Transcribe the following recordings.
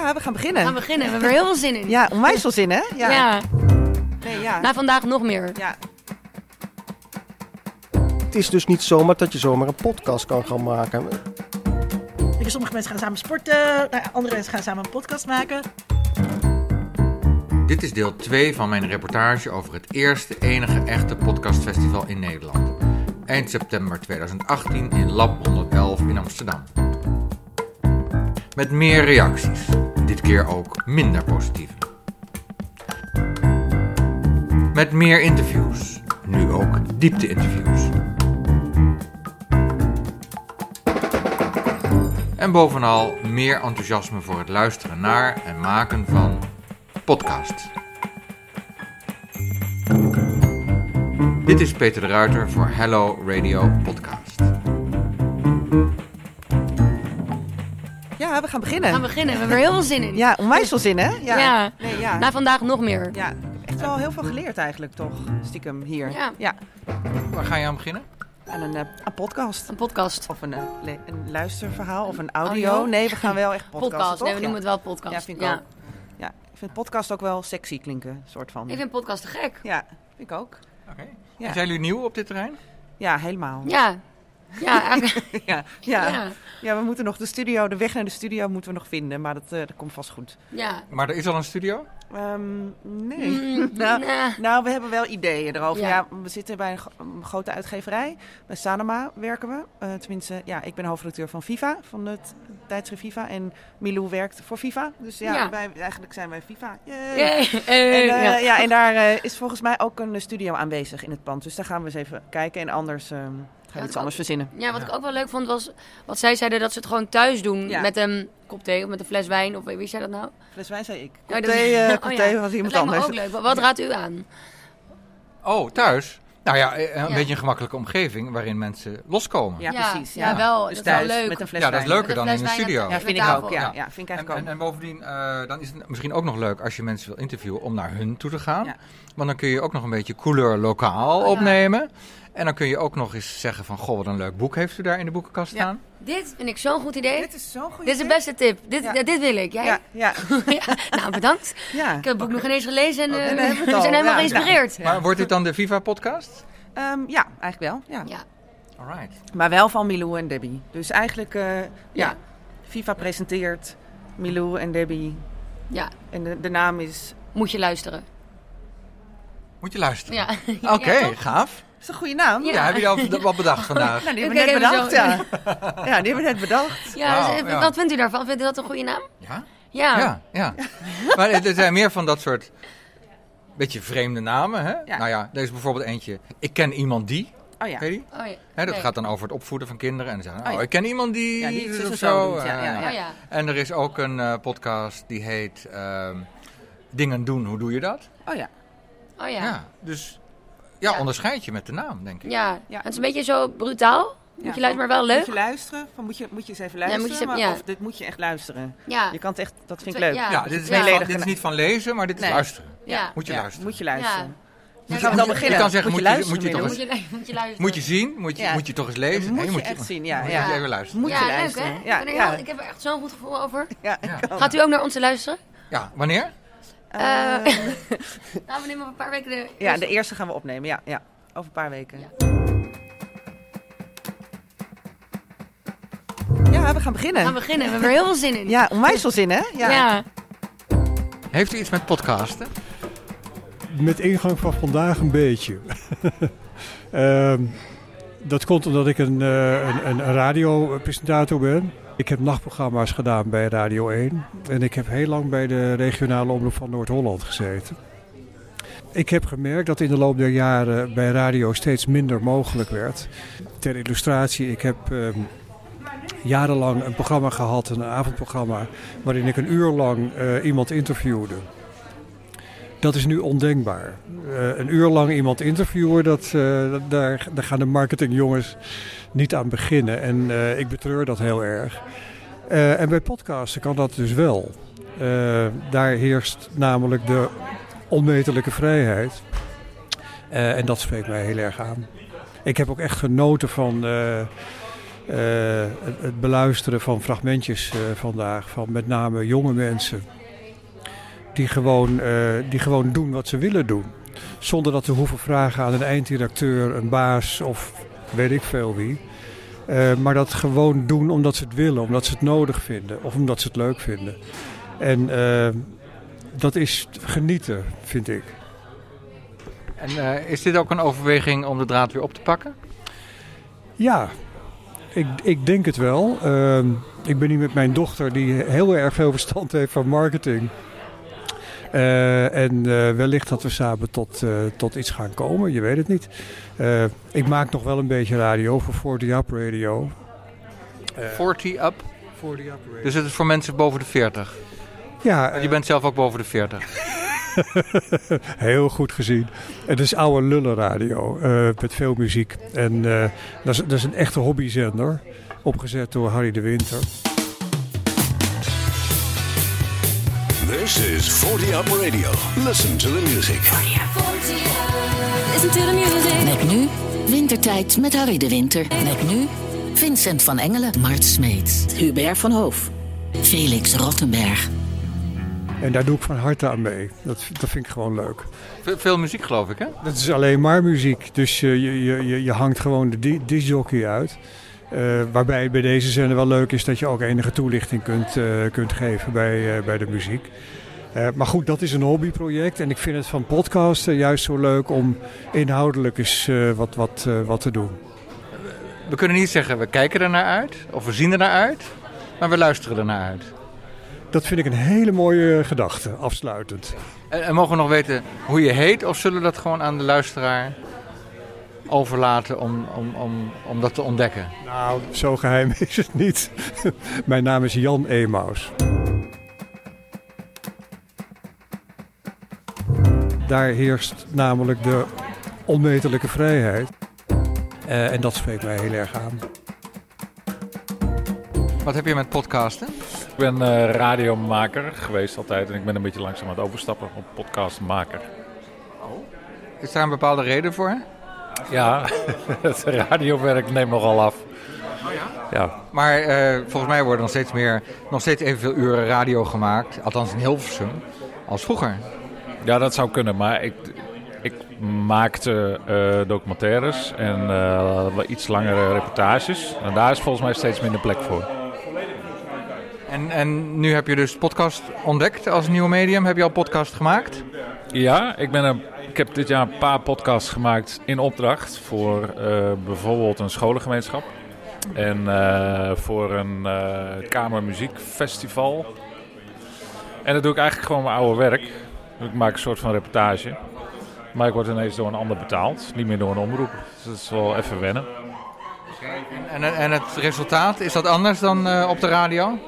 Ja, we gaan beginnen. We gaan beginnen. We hebben er heel veel zin in. Ja, onwijs veel zin, hè? Ja. Ja. Nee, ja. Na vandaag nog meer. ja. Het is dus niet zomaar dat je zomaar een podcast kan gaan maken. Sommige mensen gaan samen sporten, nou, andere mensen gaan samen een podcast maken. Dit is deel 2 van mijn reportage over het eerste enige echte podcastfestival in Nederland. Eind september 2018 in Lab 111 in Amsterdam. Met meer reacties, dit keer ook minder positieve. Met meer interviews, nu ook diepte-interviews. En bovenal meer enthousiasme voor het luisteren naar en maken van podcasts. Dit is Peter de Ruiter voor Hello Radio Podcast. Ja, we gaan We beginnen. gaan beginnen. We hebben er heel veel zin in. Ja, onwijs veel zin, hè? Ja. Ja. Nee, ja. Na vandaag nog meer. ja. Ik heb echt wel heel veel geleerd eigenlijk, toch? Stiekem hier. Ja. ja. Waar ga je aan beginnen? En een, eh, een podcast. Een podcast. Of een, eh, een luisterverhaal of een audio. Audio? Nee, we gaan wel echt podcasten, Podcast. toch? Nee, we ja. noemen het wel podcast. Ja, vind ik ook. Ja, ik vind podcast ook wel sexy klinken, soort van. Ik vind podcast te gek. Ja, vind ik ook. Oké. Ja. Zijn jullie nieuw op dit terrein? Ja, helemaal. Ja. Ja, eigenlijk- Ja, ja. ja. we moeten nog de studio, de weg naar de studio moeten we nog vinden, maar dat, eh, dat komt vast goed. ja. Maar er is al een studio? Ehm, nee. Mm, nou, nah. nou, we hebben wel ideeën erover. Ja. Ja. we zitten bij een, gro- een grote uitgeverij. Bij Sanoma werken we. Eh, tenminste, ja, ik ben hoofdredacteur van Viva, van het tijdschrift Viva. En Milou werkt voor Viva. Dus ja, Ja. Wij, eigenlijk zijn wij Viva. Yay. En, Eh, ja. ja. en daar is volgens mij ook een studio aanwezig in het pand. Dus daar gaan we eens even kijken. En anders ehm, gaan we iets ook- anders verzinnen. Ja, wat ik ook wel leuk vond was wat zij zeiden dat ze het gewoon thuis doen Ja. met een kop thee of met een fles wijn of wie zei dat nou? Fles wijn zei ik. Kop dat- thee, thee was iemand dat lijkt me anders. ook leuk. Wat, wat raadt u aan? Oh, thuis? Nou ja, eh, een Ja. beetje een gemakkelijke omgeving waarin mensen loskomen. Ja, precies. ja, Ja, wel. Dus Dat is wel thuis leuk. met een fles Ja, dat is leuker dan in wijn studio. Ja, de vind ik tafel. ook. Ja, Ja. ja. vind ik En, eigenlijk en, ook. en bovendien, eh, dan is het misschien ook nog leuk als je mensen wil interviewen om naar hun toe te gaan. Ja. Want dan kun je ook nog een beetje couleur lokaal Oh, ja. opnemen. En dan kun je ook nog eens zeggen van, goh, wat een leuk boek heeft u daar in de boekenkast Ja. staan. Dit vind ik zo'n goed idee. Dit is zo'n goede Dit is de beste tip. Dit, Ja. ja, dit wil ik. Jij? Ja, ja. Nou, bedankt. ja. Ik heb het boek nog ineens gelezen en, eh, en dan hebben we zijn helemaal Ja, geïnspireerd. Maar wordt dit dan de Viva-podcast? Ehm, ja, eigenlijk wel. Ja. Ja. Alright. Maar wel van Milou en Debbie. Dus eigenlijk, eh, ja. Ja. FIFA presenteert Milou en Debbie. ja, En de, de naam is... moet je luisteren. Moet je luisteren. Ja. Oké, gaaf. Is een goede naam. Ja, Ja. heb je al wat bedacht vandaag? Nou, die Ik hebben we net bedacht, zo. ja. Ja, die hebben we net bedacht. Ja, dus, ja. wat vindt u daarvan? Vindt u dat een goede naam? Ja? Ja. Ja, ja. Maar er zijn meer van dat soort beetje vreemde namen. Hè? Ja. Nou ja, er is bijvoorbeeld eentje. Ik ken iemand die. Oh ja. Ken je die? Oh, ja. Hè, dat Nee. gaat dan over het opvoeden van kinderen. En dan zeggen, Oh, oh, ja. ik ken iemand die... Ja, die of zo doet, ja, Oh, ja. En er is ook een eh, podcast die heet ehm, Dingen doen, hoe doe je dat? Oh ja. Oh ja. Ja. dus ja, Ja. onderscheid je met de naam, denk ik. Ja. Het is een beetje zo brutaal. Moet Ja, je luisteren, maar wel leuk. Moet je luisteren? Van, moet, je, moet je eens even luisteren? moet je eens even- maar- ja. Of dit moet je echt luisteren? Ja. Je kan het echt... Dat vind ik leuk. ja. Ja, dit is, Ja. niet van, dit is niet van lezen, maar dit is Nee. luisteren. Ja. Moet je Ja, luisteren. Moet je luisteren. Ja. Dan Ja, gaan we dan beginnen. je kan zeggen, moet je moet je- luisteren, moet je moet je, moet je luisteren. Moet je zien, moet je, Ja. moet je toch eens lezen. Moet Nee, je moet echt zien, ja. moet ja. je even luisteren. Moet je ja, leuk luisteren. hè? Ja, ik, ben er ja. heel- ik heb er echt zo'n goed gevoel over. Ja, Ja. Gaat u ook naar ons te luisteren? Ja, wanneer? Eh, Eh, nou, we nemen over een paar weken de... ja, de eerste gaan we opnemen. Ja, ja. Over een paar weken. Ja. Ja, we gaan beginnen. We gaan beginnen. We hebben er heel veel zin in. Ja, onwijs veel zin, hè? Ja. Ja. Heeft u iets met podcasten? Met ingang van vandaag een beetje. Ehm, dat komt omdat ik een, eh, een, een radiopresentator ben. Ik heb nachtprogramma's gedaan bij Radio 1. En ik heb heel lang bij de regionale omroep van Noord-Holland gezeten. Ik heb gemerkt dat in de loop der jaren bij radio steeds minder mogelijk werd. Ter illustratie, ik heb ehm, jarenlang een programma gehad, een avondprogramma, waarin ik een uur lang eh, iemand interviewde. Dat is nu ondenkbaar. Eh, een uur lang iemand interviewen, dat, eh, daar, daar gaan de marketingjongens niet aan beginnen. En eh, ik betreur dat heel erg. Eh, en bij podcasten kan dat dus wel. Eh, daar heerst namelijk de onmetelijke vrijheid. En dat spreekt mij heel erg aan. Ik heb ook echt genoten van, het, het beluisteren van fragmentjes vandaag, van met name jonge mensen, die gewoon, die gewoon doen wat ze willen doen. Zonder dat ze hoeven vragen aan een einddirecteur, een baas of weet ik veel wie. Eh, maar dat gewoon doen omdat ze het willen, omdat ze het nodig vinden of omdat ze het leuk vinden. En eh, dat is genieten, vind ik. En eh, is dit ook een overweging om de draad weer op te pakken? Ja, ik, ik denk het wel. Ehm, ik ben hier met mijn dochter, die heel erg veel verstand heeft van marketing. Eh, en eh, wellicht dat we samen tot, eh, tot iets gaan komen, je weet het niet. Eh, ik maak nog wel een beetje radio voor 40 Up Radio. 40 up. 40 Up Radio. Dus het is voor mensen boven de 40. ja, Je bent zelf ook boven de 40. Heel goed gezien. Het is oude lullenradio eh met veel muziek. En eh, dat, is, dat is een echte hobbyzender. Opgezet door Harry de Winter. This is 40 Up Radio. Listen to the music. Listen to the music. Met nu Wintertijd met Harry de Winter. Met nu Vincent van Engelen, Mart Smeets, Hubert van Hoof. Felix Rottenberg. En daar doe ik van harte aan mee. Dat, dat vind ik gewoon leuk. Ve- veel muziek geloof ik hè? Dat is alleen maar muziek. Dus eh, je, je, je, je hangt gewoon de di- discjockey uit. Eh, waarbij bij deze zender wel leuk is dat je ook enige toelichting kunt, eh, kunt geven bij, eh, bij de muziek. Maar goed, dat is een hobbyproject. En ik vind het van podcasten juist zo leuk om inhoudelijk eens wat, wat, wat te doen. We kunnen niet zeggen we kijken er naar uit of we zien er naar uit, maar we luisteren er naar uit. Dat vind ik een hele mooie gedachte, afsluitend. En, en mogen we nog weten hoe je heet of zullen we dat gewoon aan de luisteraar overlaten om, om, om, om dat te ontdekken? Nou, zo geheim is het niet. Mijn naam is Jan Emaus. Daar heerst namelijk de onmetelijke vrijheid. Eh, en dat spreekt mij heel erg aan. Wat heb je met podcasten? Ik ben eh, radiomaker geweest altijd en ik ben een beetje langzaam aan het overstappen op podcastmaker. Is daar een bepaalde reden voor? Ja, het radiowerk neemt nogal af. Ja, Maar eh, volgens mij worden nog steeds meer, nog steeds evenveel uren radio gemaakt, althans in Hilversum, als vroeger. ja dat zou kunnen, maar ik, ik maakte eh, documentaires en wat iets langere reportages. En daar is volgens mij steeds minder plek voor. En, en nu heb je dus podcast ontdekt als nieuw medium. Heb je al podcast gemaakt? Ja, ik, ben een, ik heb dit jaar een paar podcasts gemaakt in opdracht voor eh, bijvoorbeeld een scholengemeenschap. En eh, voor een eh kamermuziekfestival. En dat doe ik eigenlijk gewoon mijn oude werk. Ik maak een soort van reportage. Maar ik word ineens door een ander betaald, niet meer door een omroep. Dus dat is wel even wennen. En, en het resultaat, is dat anders dan op de radio?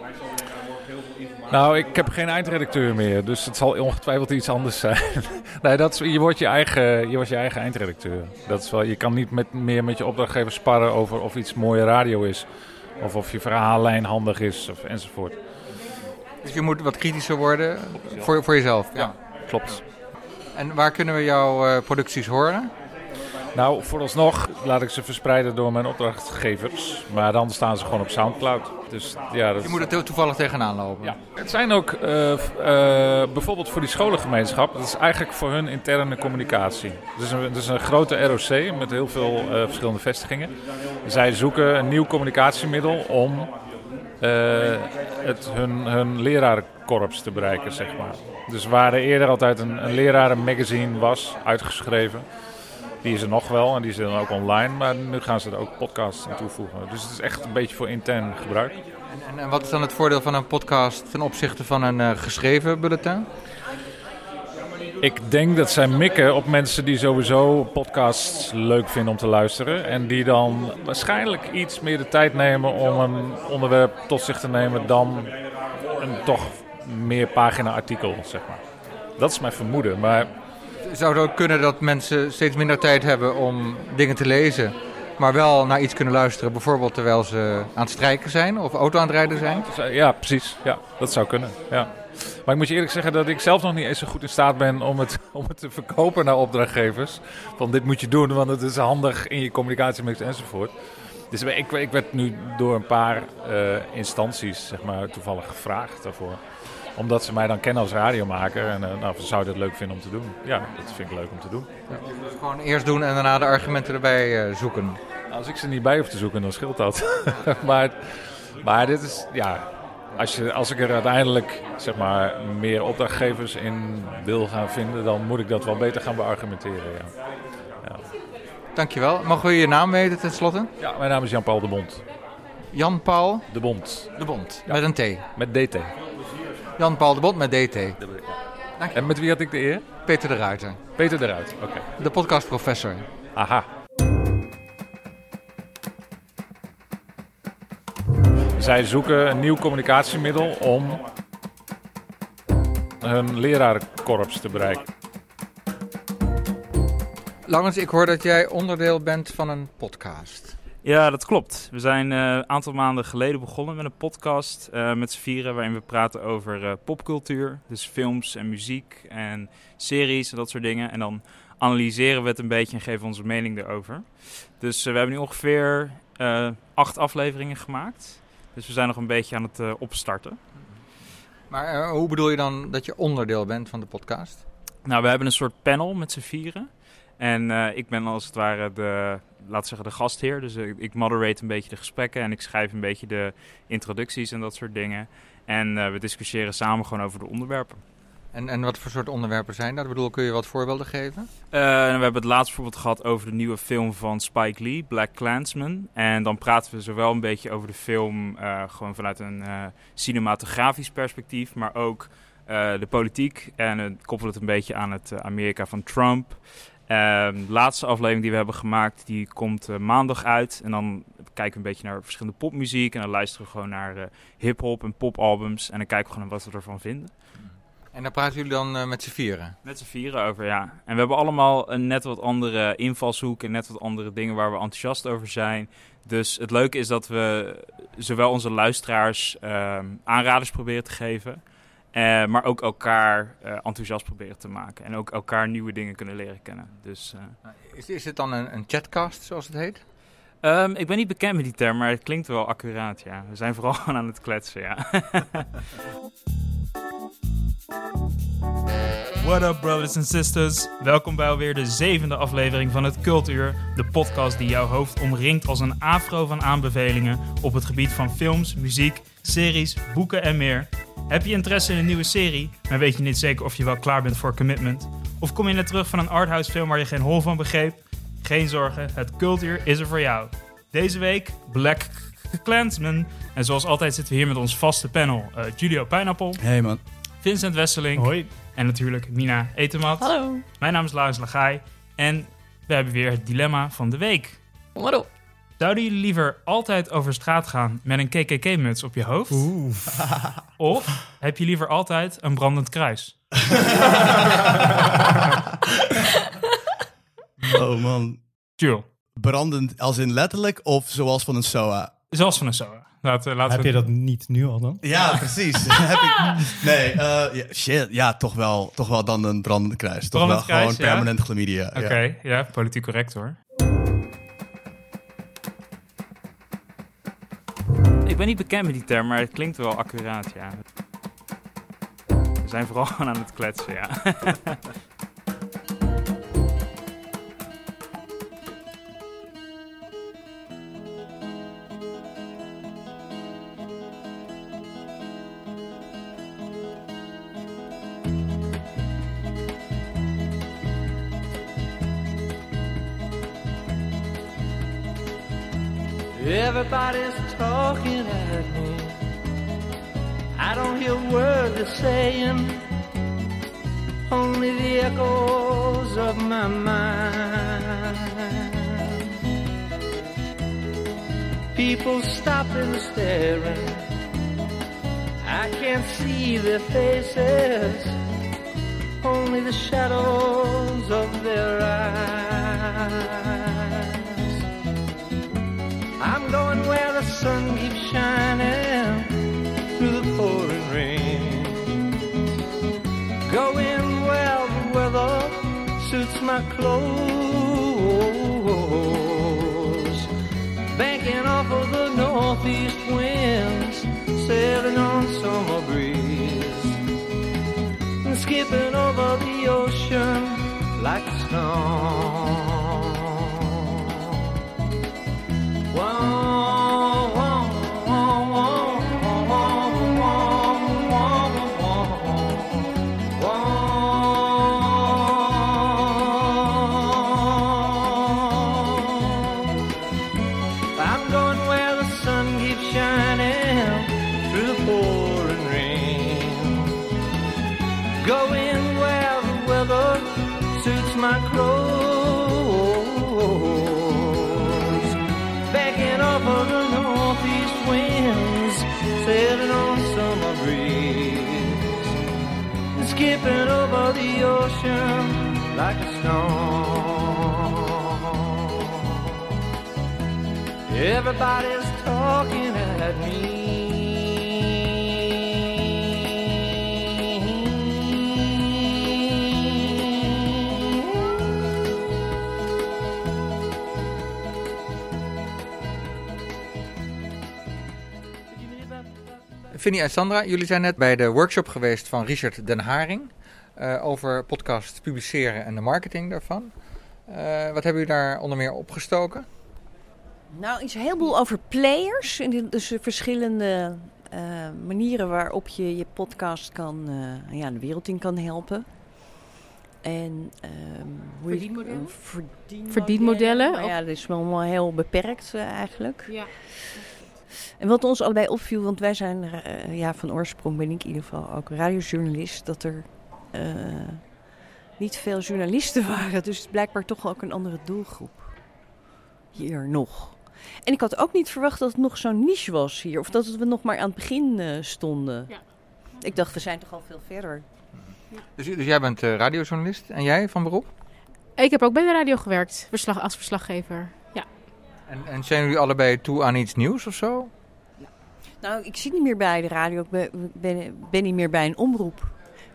Nou, ik heb geen eindredacteur meer, dus het zal ongetwijfeld iets anders zijn. nee, dat is, je, wordt je, eigen, je wordt je eigen eindredacteur. Dat is wel, je kan niet met, meer met je opdrachtgever sparren over of iets mooie radio is. Of of je verhaallijn handig is, of, enzovoort. Dus je moet wat kritischer worden voor, voor jezelf. Ja. Klopt. En waar kunnen we jouw eh, producties horen? Nou, vooralsnog laat ik ze verspreiden door mijn opdrachtgevers. Maar dan staan ze gewoon op Soundcloud. Dus ja, dat Je moet er to- toevallig tegenaan lopen. Ja. Het zijn ook eh, eh, bijvoorbeeld voor die scholengemeenschap, dat is eigenlijk voor hun interne communicatie. Het is een, het is een grote ROC met heel veel eh, verschillende vestigingen. Zij zoeken een nieuw communicatiemiddel om het, hun, hun lerarenkorps te bereiken, zeg maar. Dus waar er eerder altijd een, een lerarenmagazine was, uitgeschreven, die is er nog wel en die is er dan ook online, maar nu gaan ze er ook podcasts aan toevoegen. Dus het is echt een beetje voor intern gebruik. En, en wat is dan het voordeel van een podcast ten opzichte van een eh, geschreven bulletin? Ik denk dat zij mikken op mensen die sowieso podcasts leuk vinden om te luisteren. En die dan waarschijnlijk iets meer de tijd nemen om een onderwerp tot zich te nemen dan een toch meer pagina artikel, zeg maar. Dat is mijn vermoeden. Maar Zou het ook kunnen dat mensen steeds minder tijd hebben om dingen te lezen, maar wel naar iets kunnen luisteren, bijvoorbeeld terwijl ze aan het strijken zijn of auto aan het rijden zijn? ja, precies. Ja, dat zou kunnen. Ja. Maar ik moet je eerlijk zeggen dat ik zelf nog niet eens zo goed in staat ben om het, om het te verkopen naar opdrachtgevers. Van dit moet je doen, want het is handig in je communicatiemix enzovoort. Dus ik, ik werd nu door een paar eh, instanties zeg maar, toevallig gevraagd daarvoor. Omdat ze mij dan kennen als radiomaker. En uh, nou, zou je dat leuk vinden om te doen? Ja, dat vind ik leuk om te doen. Ja. Dus gewoon eerst doen en daarna de argumenten erbij uh, zoeken. Als ik ze niet bij hoef te zoeken, dan scheelt dat. maar, maar dit is, ja, als, je, als ik er uiteindelijk zeg maar, meer opdrachtgevers in wil gaan vinden, dan moet ik dat wel beter gaan beargumenteren. Ja. Ja. Dankjewel. Mogen we je naam weten tenslotte? Ja, mijn naam is Jan-Paul de Bond. Jan-Paul? De Bond. De Bond, ja. met een T? Met DT. Jan-Paul de Bond met DT. Dank en met wie had ik de eer? Peter de Ruiter. Peter de Ruiter, oké. Okay. De podcastprofessor. Aha. Zij zoeken een nieuw communicatiemiddel om hun lerarenkorps te bereiken. Laurens, ik hoor dat jij onderdeel bent van een podcast. Ja, dat klopt. We zijn een uh, aantal maanden geleden begonnen met een podcast uh, met z'n vieren... waarin we praten over uh, popcultuur, dus films en muziek en series en dat soort dingen. En dan analyseren we het een beetje en geven onze mening erover. Dus we hebben nu ongeveer acht afleveringen gemaakt... Dus we zijn nog een beetje aan het opstarten. Maar hoe bedoel je dan dat je onderdeel bent van de podcast? Nou, we hebben een soort panel met z'n vieren. En uh, ik ben als het ware de, laten zeggen, de gastheer. Dus ik moderate een beetje de gesprekken en ik schrijf een beetje de introducties en dat soort dingen. En we discussiëren samen gewoon over de onderwerpen. En, en wat voor soort onderwerpen zijn dat? Ik bedoel, kun je wat voorbeelden geven? Uh, we hebben het laatst bijvoorbeeld gehad over de nieuwe film van Spike Lee, Black Clansman. En dan praten we zowel een beetje over de film gewoon vanuit een cinematografisch perspectief, maar ook de politiek. En het koppelt het een beetje aan het Amerika van Trump. De laatste aflevering die we hebben gemaakt, die komt maandag uit. En dan kijken we een beetje naar verschillende popmuziek. En dan luisteren we gewoon naar hip-hop en popalbums. En dan kijken we gewoon wat we ervan vinden. En daar praten jullie dan uh, met z'n vieren? Met z'n vieren over, ja. En we hebben allemaal een net wat andere invalshoek en net wat andere dingen waar we enthousiast over zijn. Dus het leuke is dat we zowel onze luisteraars uh, aanraders proberen te geven, uh, maar ook elkaar uh, enthousiast proberen te maken. En ook elkaar nieuwe dingen kunnen leren kennen. Dus, is, is het dan een, een chatcast, zoals het heet? Um, ik ben niet bekend met die term, maar het klinkt wel accuraat, ja. We zijn vooral aan het kletsen, ja. What up, brothers and sisters? Welkom bij alweer de zevende aflevering van het Cultuur, de podcast die jouw hoofd omringt als een afro van aanbevelingen op het gebied van films, muziek, series, boeken en meer. Heb je interesse in een nieuwe serie, maar weet je niet zeker of je wel klaar bent voor commitment? Of kom je net terug van een arthouse film waar je geen hol van begreep? Geen zorgen, het Cultuur is er voor jou. Deze week Black Clansman. En zoals altijd zitten we hier met ons vaste panel. Uh, Julio Pineapple. Hey man. Vincent Wesseling. Hoi. En natuurlijk Mina Etemat. Hallo. Mijn naam is Laurens Lagai. En we hebben weer het dilemma van de week. Kom op. Zouden jullie liever altijd over straat gaan met een KKK-muts op je hoofd? Oeh. Of heb je liever altijd een brandend kruis? oh man. Jules. Brandend als in letterlijk of zoals van een SOA? Zoals van een SOA. Laten, laten Heb je dat niet nu al dan? Ja, precies. Heb ik, nee, uh, ja, shit. Ja, toch wel, toch wel dan een brandende kruis. Toch brandend wel kruis, gewoon permanent chlamydia. Oké, okay, ja. ja, politiek correct hoor. Ben niet bekend met die term, maar het klinkt wel accuraat, ja. We zijn vooral aan het kletsen, ja. word saying, only the echoes of my mind. People stopping and staring. I can't see their faces, only the shadows of their eyes. I'm going where the sun keeps shining suits my clothes. Bank Banking off of the northeast winds, sailing on summer breeze, and skipping over the ocean like a stone. Skipping over the ocean like a stone. Everybody's talking at me. Vinnie en Sandra, jullie zijn net bij de workshop geweest van Richard Den Haring eh, over podcast publiceren en de marketing daarvan. Eh, wat hebben jullie daar onder meer opgestoken? Nou, iets een heleboel over players. Dus de verschillende eh, manieren waarop je je podcast kan, eh, ja, de wereld in kan helpen. En ehm hoe je- Verdienmodellen? verdienmodellen. Ja, dat is wel wel heel beperkt eigenlijk. Ja. En wat ons allebei opviel, want wij zijn eh, ja, van oorsprong ben ik in ieder geval ook radiojournalist, dat er eh, niet veel journalisten waren. Dus het is blijkbaar toch ook een andere doelgroep hier nog. En ik had ook niet verwacht dat het nog zo'n niche was hier. Of dat we nog maar aan het begin eh, stonden. Ja. Ik dacht, we zijn toch al veel verder. Dus, dus jij bent eh, radiojournalist en jij van beroep? Ik heb ook bij de radio gewerkt, verslag, als verslaggever. En, en zijn jullie allebei toe aan iets nieuws of zo? Nou, ik zit niet meer bij de radio. Ik ben, ben, ben niet meer bij een omroep.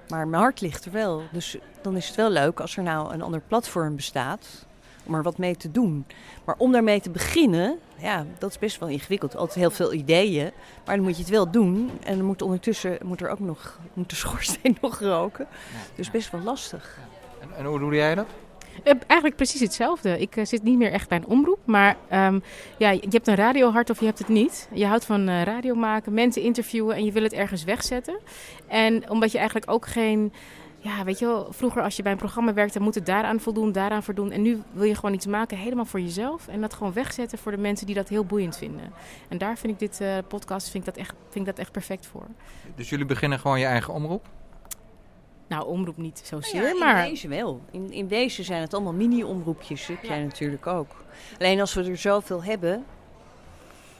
Maar mijn hart ligt er wel. Dus dan is het wel leuk als er nou een ander platform bestaat. Om er wat mee te doen. Maar om daarmee te beginnen, ja, dat is best wel ingewikkeld. Altijd heel veel ideeën. Maar dan moet je het wel doen. En dan moet ondertussen moet er ook nog moet de schoorsteen nog roken. Dus best wel lastig. En, en hoe doe jij dat? Eh, Eigenlijk precies hetzelfde. Ik eh, zit niet meer echt bij een omroep. Maar ehm, ja, je hebt een radiohart of je hebt het niet. Je houdt van eh, radio maken, mensen interviewen en je wil het ergens wegzetten. En omdat je eigenlijk ook geen... Ja, weet je wel, vroeger als je bij een programma werkte, moet het daaraan voldoen, daaraan voldoen. En nu wil je gewoon iets maken helemaal voor jezelf. En dat gewoon wegzetten voor de mensen die dat heel boeiend vinden. En daar vind ik dit podcast vind ik dat echt, vind ik dat echt perfect voor. Dus jullie beginnen gewoon je eigen omroep? Nou, omroep niet zozeer, Nou ja, maar... in deze wel. In, in deze zijn het allemaal mini-omroepjes. Heb jij natuurlijk ook. Alleen als we er zoveel hebben,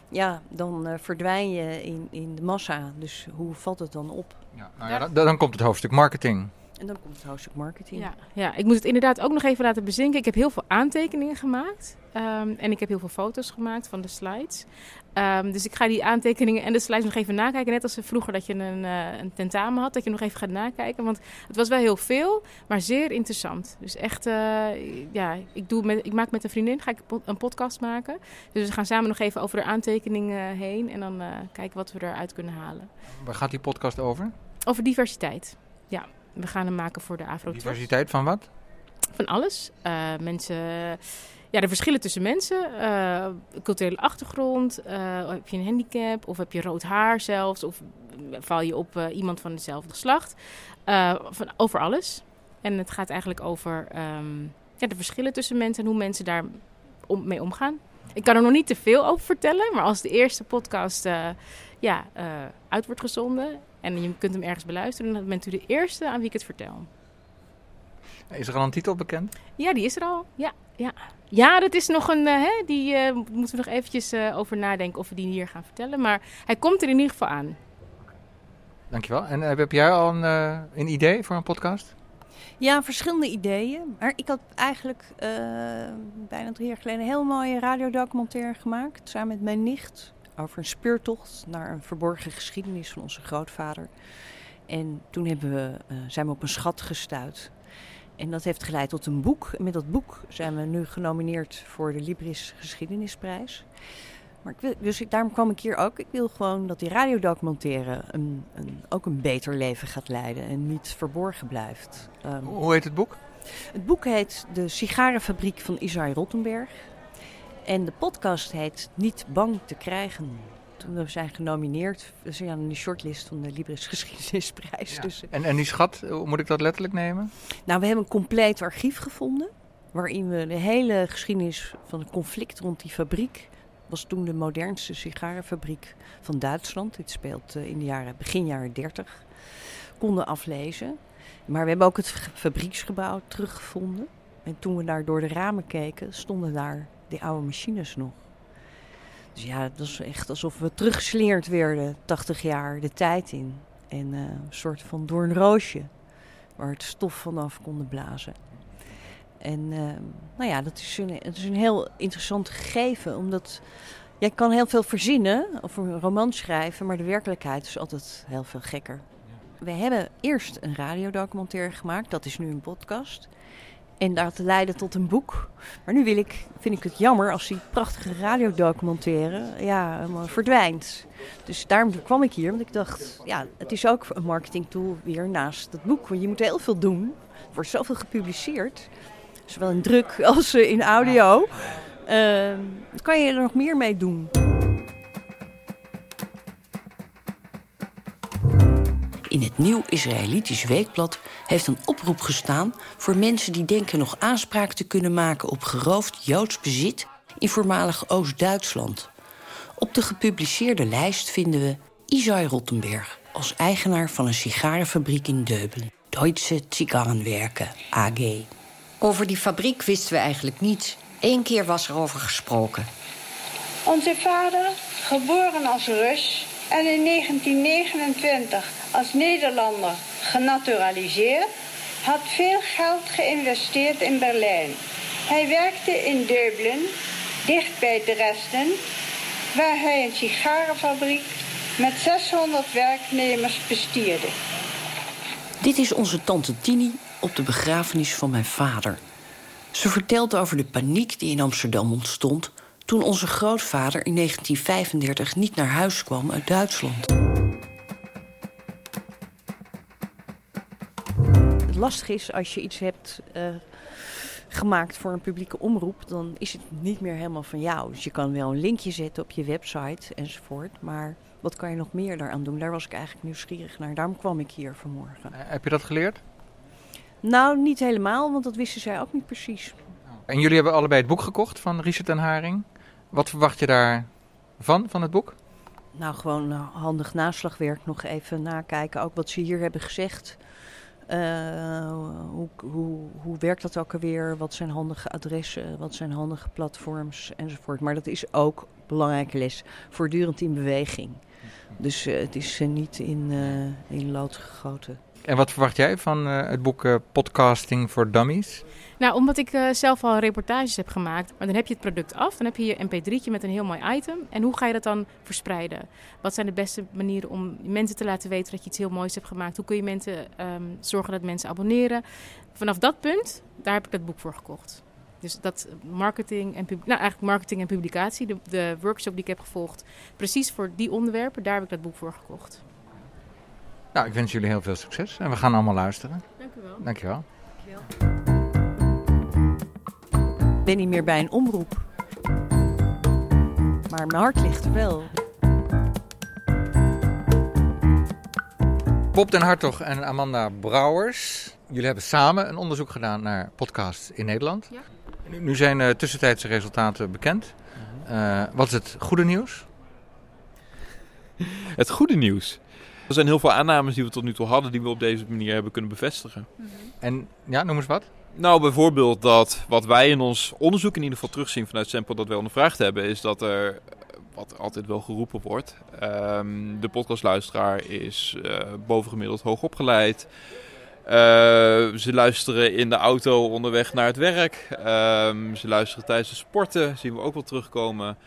ja, dan eh, verdwijn je in, in de massa. Dus hoe valt het dan op? Nou ja, dan, dan komt het hoofdstuk marketing. En dan komt het hoofdstuk marketing. Ja, ja, ik moet het inderdaad ook nog even laten bezinken. Ik heb heel veel aantekeningen gemaakt. Ehm, en ik heb heel veel foto's gemaakt van de slides. Ehm, dus ik ga die aantekeningen en de slides nog even nakijken. Net als vroeger dat je een, eh, een tentamen had. Dat je nog even gaat nakijken. Want het was wel heel veel, maar zeer interessant. Dus echt, eh, ja, ik, doe met, ik maak met een vriendin ga ik een po- een podcast maken. Dus we gaan samen nog even over de aantekeningen heen. En dan eh, kijken wat we eruit kunnen halen. Waar gaat die podcast over? Over diversiteit. Ja, we gaan hem maken voor de Afro Diversiteit van wat? van alles. Eh, mensen, ja, de verschillen tussen mensen, eh, culturele achtergrond, eh, heb je een handicap of heb je rood haar zelfs, of val je op iemand van hetzelfde geslacht. Van, over alles. En het gaat eigenlijk over ehm, ja, de verschillen tussen mensen en hoe mensen daar om, mee omgaan. Ik kan er nog niet te veel over vertellen, maar als de eerste podcast ja, uit wordt gezonden en je kunt hem ergens beluisteren, dan bent u de eerste aan wie ik het vertel. Is er al een titel bekend? Ja, die is er al. Ja, ja. ja dat is nog een. eh, hè, die eh, moeten we nog eventjes eh, over nadenken of we die hier gaan vertellen. Maar hij komt er in ieder geval aan. Dankjewel. En heb jij al een, een idee voor een podcast? Ja, verschillende ideeën. Maar ik had eigenlijk eh, bijna drie jaar geleden een heel mooie radiodocumentaire gemaakt. Samen met mijn nicht. Over een speurtocht naar een verborgen geschiedenis van onze grootvader. En toen hebben we, eh, zijn we op een schat gestuurd. En dat heeft geleid tot een boek. En met dat boek zijn we nu genomineerd voor de Libris Geschiedenisprijs. Maar ik wil, dus ik, daarom kwam ik hier ook. Ik wil gewoon dat die radiodocumentaire een, een, ook een beter leven gaat leiden en niet verborgen blijft. Um, Hoe heet het boek? Het boek heet De Sigarenfabriek van Isai Rottenberg. En de podcast heet Niet bang te krijgen. Toen we zijn genomineerd, we zijn aan de shortlist van de Libris Geschiedenisprijs. Ja. Dus, En, en die schat, hoe moet ik dat letterlijk nemen? nou, we hebben een compleet archief gevonden. Waarin we de hele geschiedenis van het conflict rond die fabriek. was toen de modernste sigarenfabriek van Duitsland. Dit speelt eh, in de jaren, begin jaren 30. Konden aflezen. Maar we hebben ook het fabrieksgebouw teruggevonden. En toen we daar door de ramen keken, stonden daar die oude machines nog. Dus ja, het was echt alsof we teruggeslingerd werden, 80 jaar de tijd in. En eh, een soort van door een roosje, waar het stof vanaf konden blazen. En eh, nou ja, dat is een, het is een heel interessant gegeven, omdat jij kan heel veel verzinnen of een roman schrijven, maar de werkelijkheid is altijd heel veel gekker. We hebben eerst een radiodocumentaire gemaakt, dat is nu een podcast. En dat leidde tot een boek. Maar nu wil ik, vind ik het jammer als die prachtige radiodocumentaire ja, verdwijnt. Dus daarom kwam ik hier, want ik dacht, ja, het is ook een marketingtool weer naast het boek. Want je moet heel veel doen. Er wordt zoveel gepubliceerd. Zowel in druk als eh, in audio. Ehm, kan je er nog meer mee doen? In het Nieuw Israëlitisch Weekblad heeft een oproep gestaan voor mensen die denken nog aanspraak te kunnen maken op geroofd Joods bezit in voormalig Oost-Duitsland. Op de gepubliceerde lijst vinden we Isai Rottenberg als eigenaar van een sigarenfabriek in Deuben, Deutsche Zigarrenwerken AG. Over die fabriek wisten we eigenlijk niets. Eén keer was er over gesproken. Onze vader, geboren als Rus en in 1929 als Nederlander genaturaliseerd, had veel geld geïnvesteerd in Berlijn. Hij werkte in Deublin, dicht bij Dresden, waar hij een sigarenfabriek met 600 werknemers bestierde. Dit is onze tante Tini op de begrafenis van mijn vader. Ze vertelt over de paniek die in Amsterdam ontstond toen onze grootvader in 1935 niet naar huis kwam uit Duitsland. Het lastige is als je iets hebt eh, gemaakt voor een publieke omroep, dan is het niet meer helemaal van jou. Dus je kan wel een linkje zetten op je website enzovoort. Maar wat kan je nog meer daaraan doen? Daar was ik eigenlijk nieuwsgierig naar. Daarom kwam ik hier vanmorgen. Heb je dat geleerd? Nou, niet helemaal, want dat wisten zij ook niet precies. En jullie hebben allebei het boek gekocht van Richard en Haring. Wat verwacht je daarvan, van het boek? Nou, gewoon eh, handig naslagwerk nog even nakijken. Ook wat ze hier hebben gezegd. Eh, hoe, hoe, hoe werkt dat ook alweer? Wat zijn handige adressen? Wat zijn handige platforms? Enzovoort. Maar dat is ook een belangrijke les. Voortdurend in beweging. Dus eh, het is niet in, in lood gegoten. En wat verwacht jij van het boek Podcasting for Dummies? Nou, omdat ik eh, zelf al reportages heb gemaakt. Maar dan heb je het product af, dan heb je je mp3'tje met een heel mooi item. En hoe ga je dat dan verspreiden? Wat zijn de beste manieren om mensen te laten weten dat je iets heel moois hebt gemaakt? Hoe kun je mensen ehm, zorgen dat mensen abonneren? Vanaf dat punt, daar heb ik dat boek voor gekocht. Dus dat marketing en, nou, eigenlijk marketing en publicatie, de, de workshop die ik heb gevolgd, precies voor die onderwerpen, daar heb ik dat boek voor gekocht. Nou, ik wens jullie heel veel succes en we gaan allemaal luisteren. Dank u wel. Dankjewel. Ik ben niet meer bij een omroep. Maar mijn hart ligt er wel. Bob den Hartog en Amanda Brouwers. Jullie hebben samen een onderzoek gedaan naar podcasts in Nederland. Ja. Nu, nu zijn uh, tussentijdse resultaten bekend. Uh, wat is het goede nieuws? Het goede nieuws. Er zijn heel veel aannames die we tot nu toe hadden, die we op deze manier hebben kunnen bevestigen. En ja, noem eens wat. Nou, bijvoorbeeld dat wat wij in ons onderzoek in ieder geval terugzien vanuit Sample dat wij ondervraagd hebben, is dat er, wat altijd wel geroepen wordt, um, de podcastluisteraar is uh, bovengemiddeld hoog opgeleid. Uh, ze luisteren in de auto onderweg naar het werk. Um, ze luisteren tijdens de sporten, zien we ook wel terugkomen.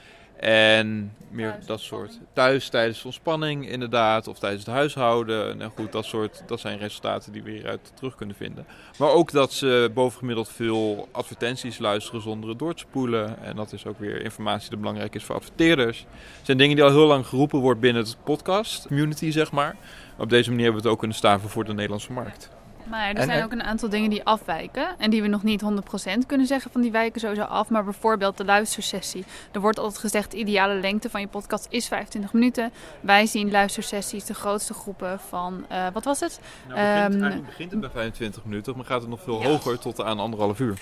En meer dat soort thuis tijdens de ontspanning inderdaad, of tijdens het huishouden. Nou goed, dat soort, dat zijn resultaten die we hieruit terug kunnen vinden. Maar ook dat ze bovengemiddeld veel advertenties luisteren zonder het door te spoelen. En dat is ook weer informatie die belangrijk is voor adverteerders. Het zijn dingen die al heel lang geroepen wordt binnen het podcast community, zeg maar. Op deze manier hebben we het ook kunnen staven voor de Nederlandse markt. Maar er En, zijn ook een aantal dingen die afwijken. En die we nog niet 100% kunnen zeggen van die wijken sowieso af. Maar bijvoorbeeld de luistersessie. Er wordt altijd gezegd de ideale lengte van je podcast is 25 minuten. Wij zien luistersessies de grootste groepen van, eh, wat was het? Nou, begint, Ehm, begint het bij 25 minuten, maar gaat het nog veel Ja. hoger tot aan anderhalf uur.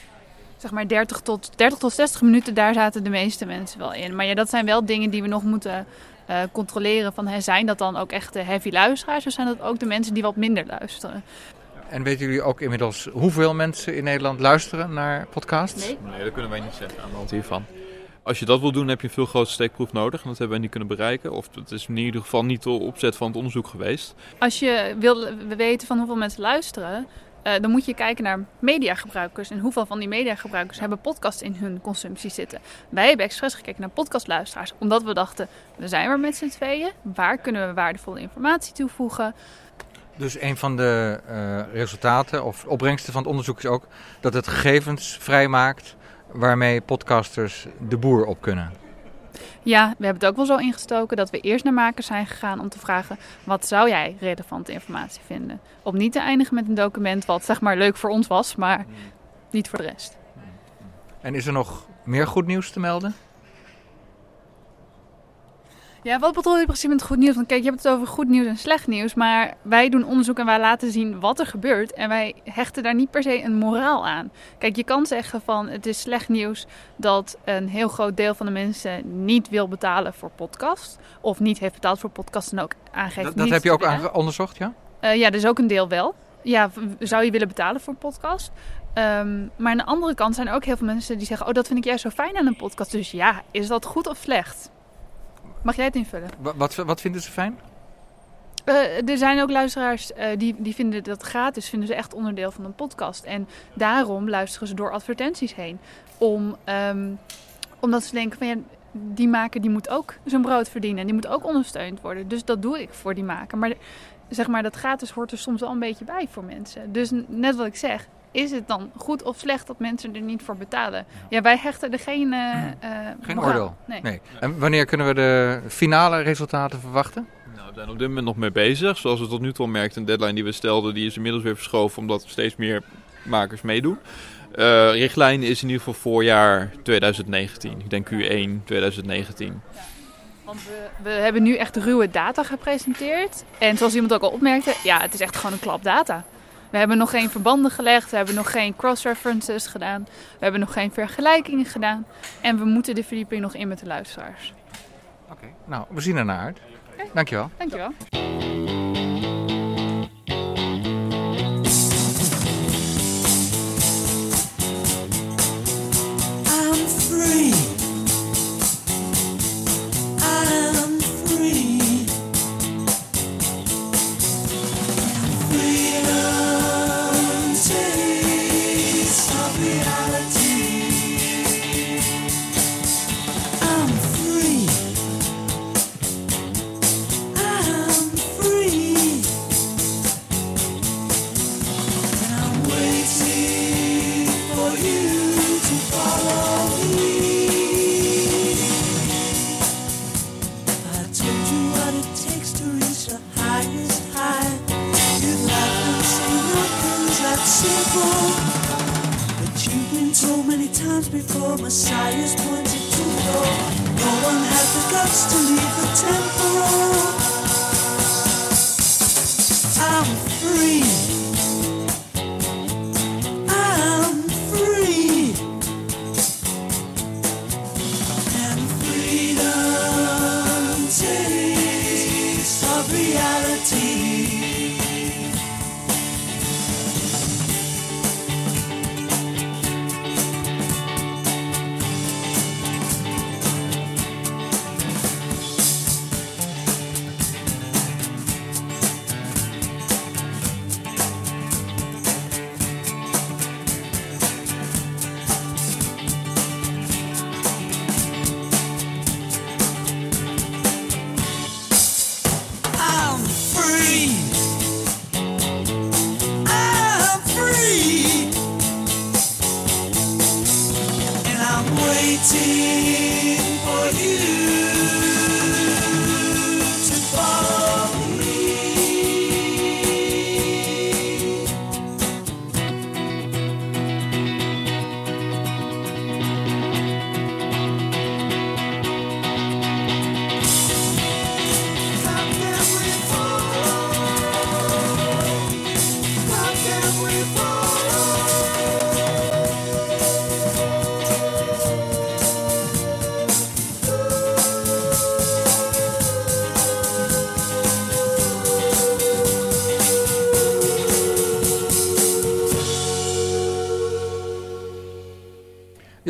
zeg maar 30 tot, 30 tot 60 minuten, daar zaten de meeste mensen wel in. Maar ja, dat zijn wel dingen die we nog moeten eh, controleren. Van, hè, zijn dat dan ook echt de heavy luisteraars? Of zijn dat ook de mensen die wat minder luisteren? En weten jullie ook inmiddels hoeveel mensen in Nederland luisteren naar podcasts? Nee. Nee, dat kunnen wij niet zeggen aan de hand hiervan. Als je dat wil doen, heb je een veel grotere steekproef nodig. En dat hebben wij niet kunnen bereiken. Of het is in ieder geval niet de opzet van het onderzoek geweest. Als je wil weten van hoeveel mensen luisteren, eh, dan moet je kijken naar mediagebruikers. En hoeveel van die mediagebruikers hebben podcasts in hun consumptie zitten. Wij hebben expres gekeken naar podcastluisteraars, omdat we dachten, we zijn er met z'n tweeën. Waar kunnen we waardevolle informatie toevoegen? Dus een van de eh, resultaten of opbrengsten van het onderzoek is ook dat het gegevens vrijmaakt waarmee podcasters de boer op kunnen. Ja, we hebben het ook wel zo ingestoken dat we eerst naar makers zijn gegaan om te vragen: wat zou jij relevante informatie vinden? Om niet te eindigen met een document wat zeg maar leuk voor ons was, maar niet voor de rest. En is er nog meer goed nieuws te melden? Ja, wat bedoel je precies met goed nieuws? Want kijk, je hebt het over goed nieuws en slecht nieuws. Maar wij doen onderzoek en wij laten zien wat er gebeurt. En wij hechten daar niet per se een moraal aan. Kijk, je kan zeggen van het is slecht nieuws dat een heel groot deel van de mensen niet wil betalen voor podcast. Of niet heeft betaald voor podcast en ook aangeeft Dat, dat heb je ook aange- onderzocht, ja? Eh, ja, dus ook een deel wel. Ja, zou je willen betalen voor een podcast? Ehm, maar aan de andere kant zijn er ook heel veel mensen die zeggen: Oh, dat vind ik juist zo fijn aan een podcast. Dus ja, is dat goed of slecht? Mag jij het invullen? Wa- Wat, wat vinden ze fijn? Eh, er zijn ook luisteraars eh, die, die vinden dat gratis, vinden ze echt onderdeel van een podcast. En daarom luisteren ze door advertenties heen. Om, ehm, omdat ze denken van ja, die maker die moet ook zijn brood verdienen. En die moet ook ondersteund worden. Dus dat doe ik voor die maker. Maar zeg maar, dat gratis hoort er soms wel een beetje bij voor mensen. Dus net wat ik zeg, is het dan goed of slecht dat mensen er niet voor betalen? Ja, wij hechten er geen, eh, eh, Geen moraal. oordeel? Nee. En wanneer kunnen we de finale resultaten verwachten? Nou, we zijn op dit moment nog mee bezig. Zoals we tot nu toe al merkten, een deadline die we stelden, die is inmiddels weer verschoven omdat steeds meer makers meedoen. Eh richtlijn is in ieder geval voorjaar 2019. Ik denk Q1 2019. Want we, we hebben nu echt ruwe data gepresenteerd. En zoals iemand ook al opmerkte, ja, het is echt gewoon een klap data. We hebben nog geen verbanden gelegd, we hebben nog geen cross-references gedaan, we hebben nog geen vergelijkingen gedaan. En we moeten de verdieping nog in met de luisteraars. Nou, we zien ernaar uit. Dankjewel. Dankjewel. Many times before, Messiah's pointed to go. No one has the guts to leave the temple. I'm free.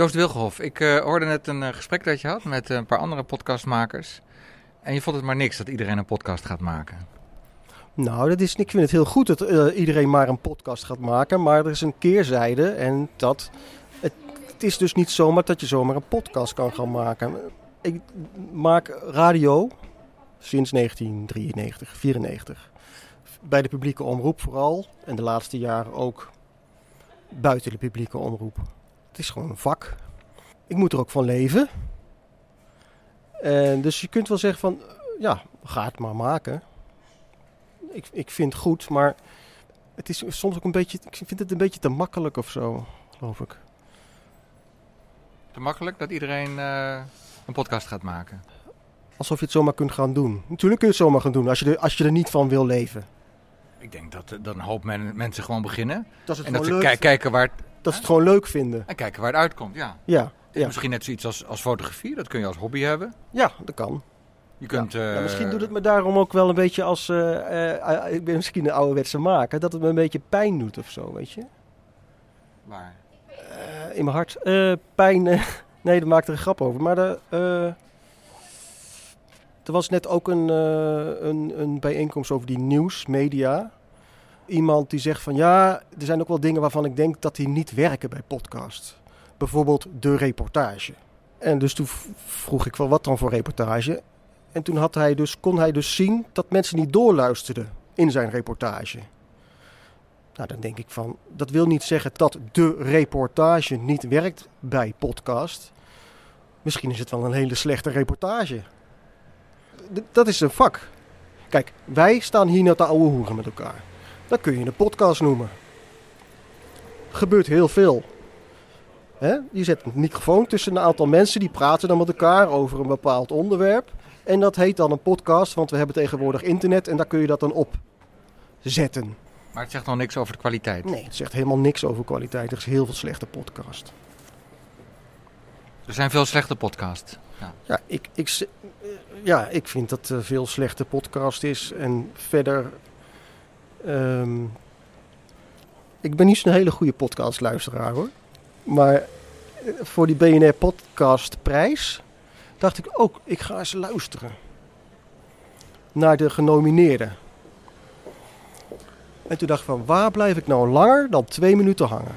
Joost Wilgenhof, ik eh, hoorde net een eh, gesprek dat je had met eh, een paar andere podcastmakers. En je vond het maar niks dat iedereen een podcast gaat maken. Nou, dat is, ik vind het heel goed dat iedereen maar een podcast gaat maken. Maar er is een keerzijde en dat... Het, het is dus niet zomaar dat je zomaar een podcast kan gaan maken. Ik maak radio sinds 1993, 94. Bij de publieke omroep vooral. En de laatste jaren ook buiten de publieke omroep. Het is gewoon een vak. Ik moet er ook van leven. En dus je kunt wel zeggen van, ja, ga het maar maken. Ik, ik vind het goed, maar het is soms ook een beetje, ik vind het een beetje te makkelijk of zo, geloof ik. Te makkelijk dat iedereen eh, een podcast gaat maken. Alsof je het zomaar kunt gaan doen. Natuurlijk kun je het zomaar gaan doen als je er, als je er niet van wil leven. Ik denk dat eh, dan een hoop men, mensen gewoon beginnen. Dat en dat ze leuk kijken waar Dat ze het gewoon leuk vinden. en kijken waar het uitkomt. Ja. Ja. Misschien net zoiets als, als fotografie. Dat kun je als hobby hebben. Ja, dat kan. Je kunt... Ja, eh, misschien doet het me daarom ook wel een beetje als, eh, eh, ik ben misschien een ouderwetse maker, dat het me een beetje pijn doet of zo, weet je. Waar? In mijn hart. Pijn, nee, daar maakt er een grap over. Maar de, er was net ook een, een, een bijeenkomst over die nieuwsmedia. Iemand die zegt van ja, er zijn ook wel dingen waarvan ik denk dat die niet werken bij podcast. Bijvoorbeeld de reportage. En dus toen vroeg ik wel wat dan voor reportage. En toen had hij dus, kon hij dus zien dat mensen niet doorluisterden in zijn reportage. Nou, dan denk ik van, dat wil niet zeggen dat de reportage niet werkt bij podcast. Misschien is het wel een hele slechte reportage. Dat is een vak. Kijk, wij staan hier naar de oude hoeren met elkaar. Dat kun je een podcast noemen. Gebeurt heel veel. Je zet een microfoon tussen een aantal mensen die praten dan met elkaar over een bepaald onderwerp. En dat heet dan een podcast, want we hebben tegenwoordig internet en daar kun je dat dan op zetten. Maar het zegt nog niks over de kwaliteit. Nee, het zegt helemaal niks over kwaliteit. Er is heel veel slechte podcast. Er zijn veel slechte podcasts. Ja. Ja, ik, ik, eh, ja, ik vind dat er veel slechte podcast is. En verder... ehm, ik ben niet zo'n hele goede podcastluisteraar hoor. Maar eh, voor die BNR podcastprijs dacht ik ook, ik ga eens luisteren. Naar de genomineerden. En toen dacht ik van, waar blijf ik nou langer dan twee minuten hangen?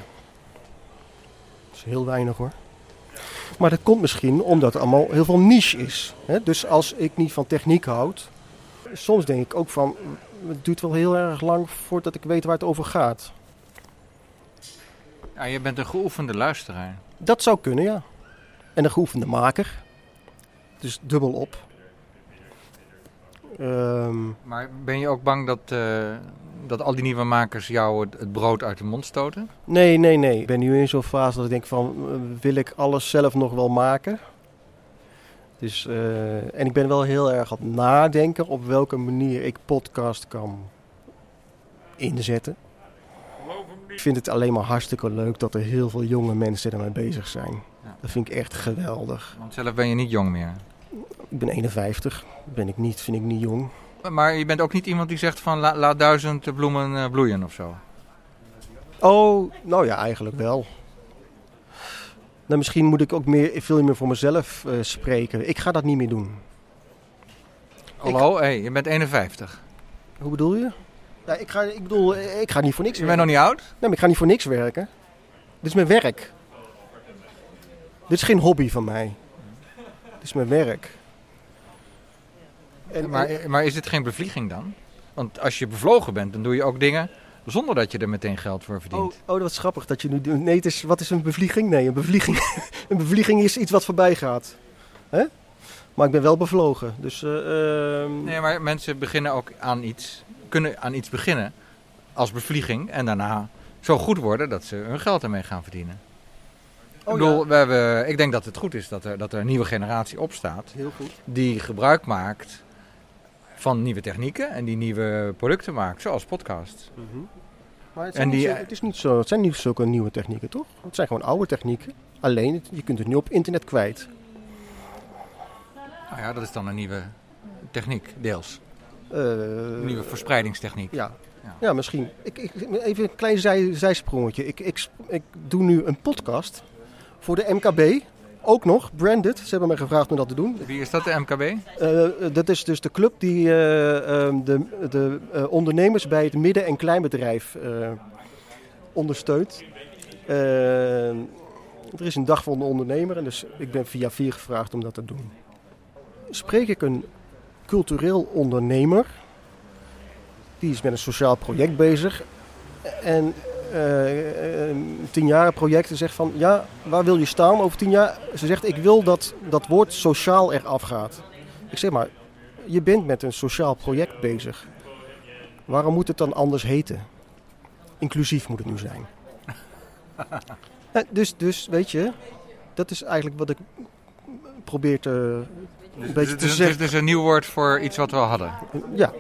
Dat is heel weinig hoor. Maar dat komt misschien omdat het allemaal heel veel niche is. Dus als ik niet van techniek houd, soms denk ik ook van, het duurt wel heel erg lang voordat ik weet waar het over gaat. Ja, je bent een geoefende luisteraar. Dat zou kunnen, ja. En een geoefende maker. Dus dubbel op. Ehm, Maar ben je ook bang dat, eh, dat al die nieuwe makers jou het, het brood uit de mond stoten? nee, nee, nee. Ik ben nu in zo'n fase dat ik denk van, eh, wil ik alles zelf nog wel maken? Dus, eh, en ik ben wel heel erg aan het nadenken op welke manier ik podcast kan inzetten. Ik vind het alleen maar hartstikke leuk dat er heel veel jonge mensen ermee bezig zijn. Dat vind ik echt geweldig. Want zelf ben je niet jong meer. Ik ben 51, ben ik niet, vind ik niet jong. Maar je bent ook niet iemand die zegt van la- laat duizend bloemen eh, bloeien of zo. Oh, nou ja, eigenlijk wel. Nou, misschien moet ik ook meer, veel meer voor mezelf eh, spreken. Ik ga dat niet meer doen. Hallo, hey, je bent 51. Hoe bedoel je? Ja, ik, ga, ik bedoel, eh, ik ga niet voor niks Je bent nog werken. niet oud? Nee, maar ik ga niet voor niks werken. Dit is mijn werk. Dit is geen hobby van mij. Dit is mijn werk. En, maar, maar is dit geen bevlieging dan? Want als je bevlogen bent, dan doe je ook dingen zonder dat je er meteen geld voor verdient. Oh, oh, dat is grappig dat je nu... Nee, het is, wat is een bevlieging? Nee, een bevlieging, een bevlieging is iets wat voorbij gaat. Hè? Maar ik ben wel bevlogen. Dus, eh, ehm, Nee, maar mensen beginnen ook aan iets, kunnen aan iets beginnen als bevlieging en daarna zo goed worden dat ze hun geld ermee gaan verdienen. Oh, ik, bedoel, we hebben, ik denk dat het goed is dat er, dat er een nieuwe generatie opstaat Heel goed. die gebruik maakt van nieuwe technieken en die nieuwe producten maakt, zoals podcast. Maar het, En zijn die- niet zo- het, is niet zo, het zijn niet zulke nieuwe technieken, toch? Het zijn gewoon oude technieken. Alleen, het- je kunt het nu op internet kwijt. Nou ja, dat is dan een nieuwe techniek, deels. Eh, Een nieuwe verspreidingstechniek. Ja, ja. misschien. Ik, ik, even een klein zij, zijsprongetje. Ik, ik, ik doe nu een podcast voor de MKB. Ook nog, branded. Ze hebben mij gevraagd om dat te doen. Wie is dat, de MKB? Eh, dat is dus de club die eh, ehm, de, de eh, ondernemers bij het midden- en kleinbedrijf ondersteunt. Er is een dag voor de ondernemer en dus ik ben via vier gevraagd om dat te doen. Spreek ik een cultureel ondernemer, die is met een sociaal project bezig en tienjaren project en zegt van ja, waar wil je staan over tien jaar? Ze zegt ik wil dat dat woord sociaal eraf gaat. Ik zeg maar, je bent met een sociaal project bezig. Waarom moet het dan anders heten? Inclusief moet het nu zijn. Ja, dus, dus, weet je, dat is eigenlijk wat ik probeer te, een beetje Dus te het is zeggen. dus een nieuw woord voor iets wat we al hadden. Ja.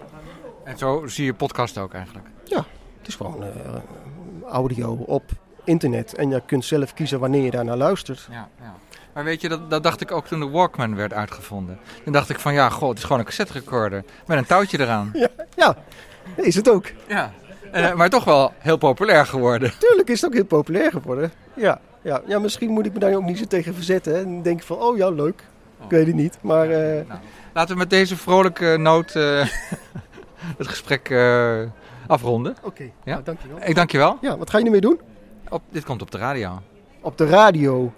En zo zie je podcast ook eigenlijk. Ja, het is gewoon eh, audio op internet. En je kunt zelf kiezen wanneer je daarnaar luistert. Ja, ja. Maar weet je, dat, dat dacht ik ook toen de Walkman werd uitgevonden. Toen dacht ik van ja, god, het is gewoon een cassette recorder met een touwtje eraan. Ja, ja is het ook. Ja. Eh, maar toch wel heel populair geworden. Tuurlijk is het ook heel populair geworden. Ja, ja. ja misschien moet ik me daar ook niet zo tegen verzetten. hè. En denk van, oh ja, leuk. Ik weet het niet. Maar eh, Laten we met deze vrolijke noot eh, het gesprek afronden. Oké, ja? nou, dankjewel. Ik dank je wel. ja, wat ga je ermee doen? Op, dit komt op de radio. Op de radio.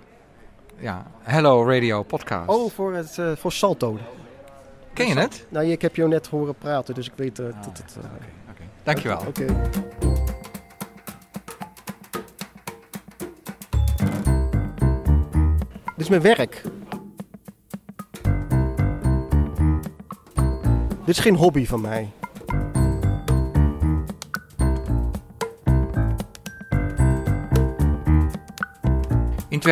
Ja, Hello Radio Podcast. Oh, voor, het, eh, voor Salto. Ken je het? Nou, ik heb jou net horen praten, dus ik weet eh, dat het... eh, Dankjewel. Oké. Dit is mijn werk. Dit is geen hobby van mij.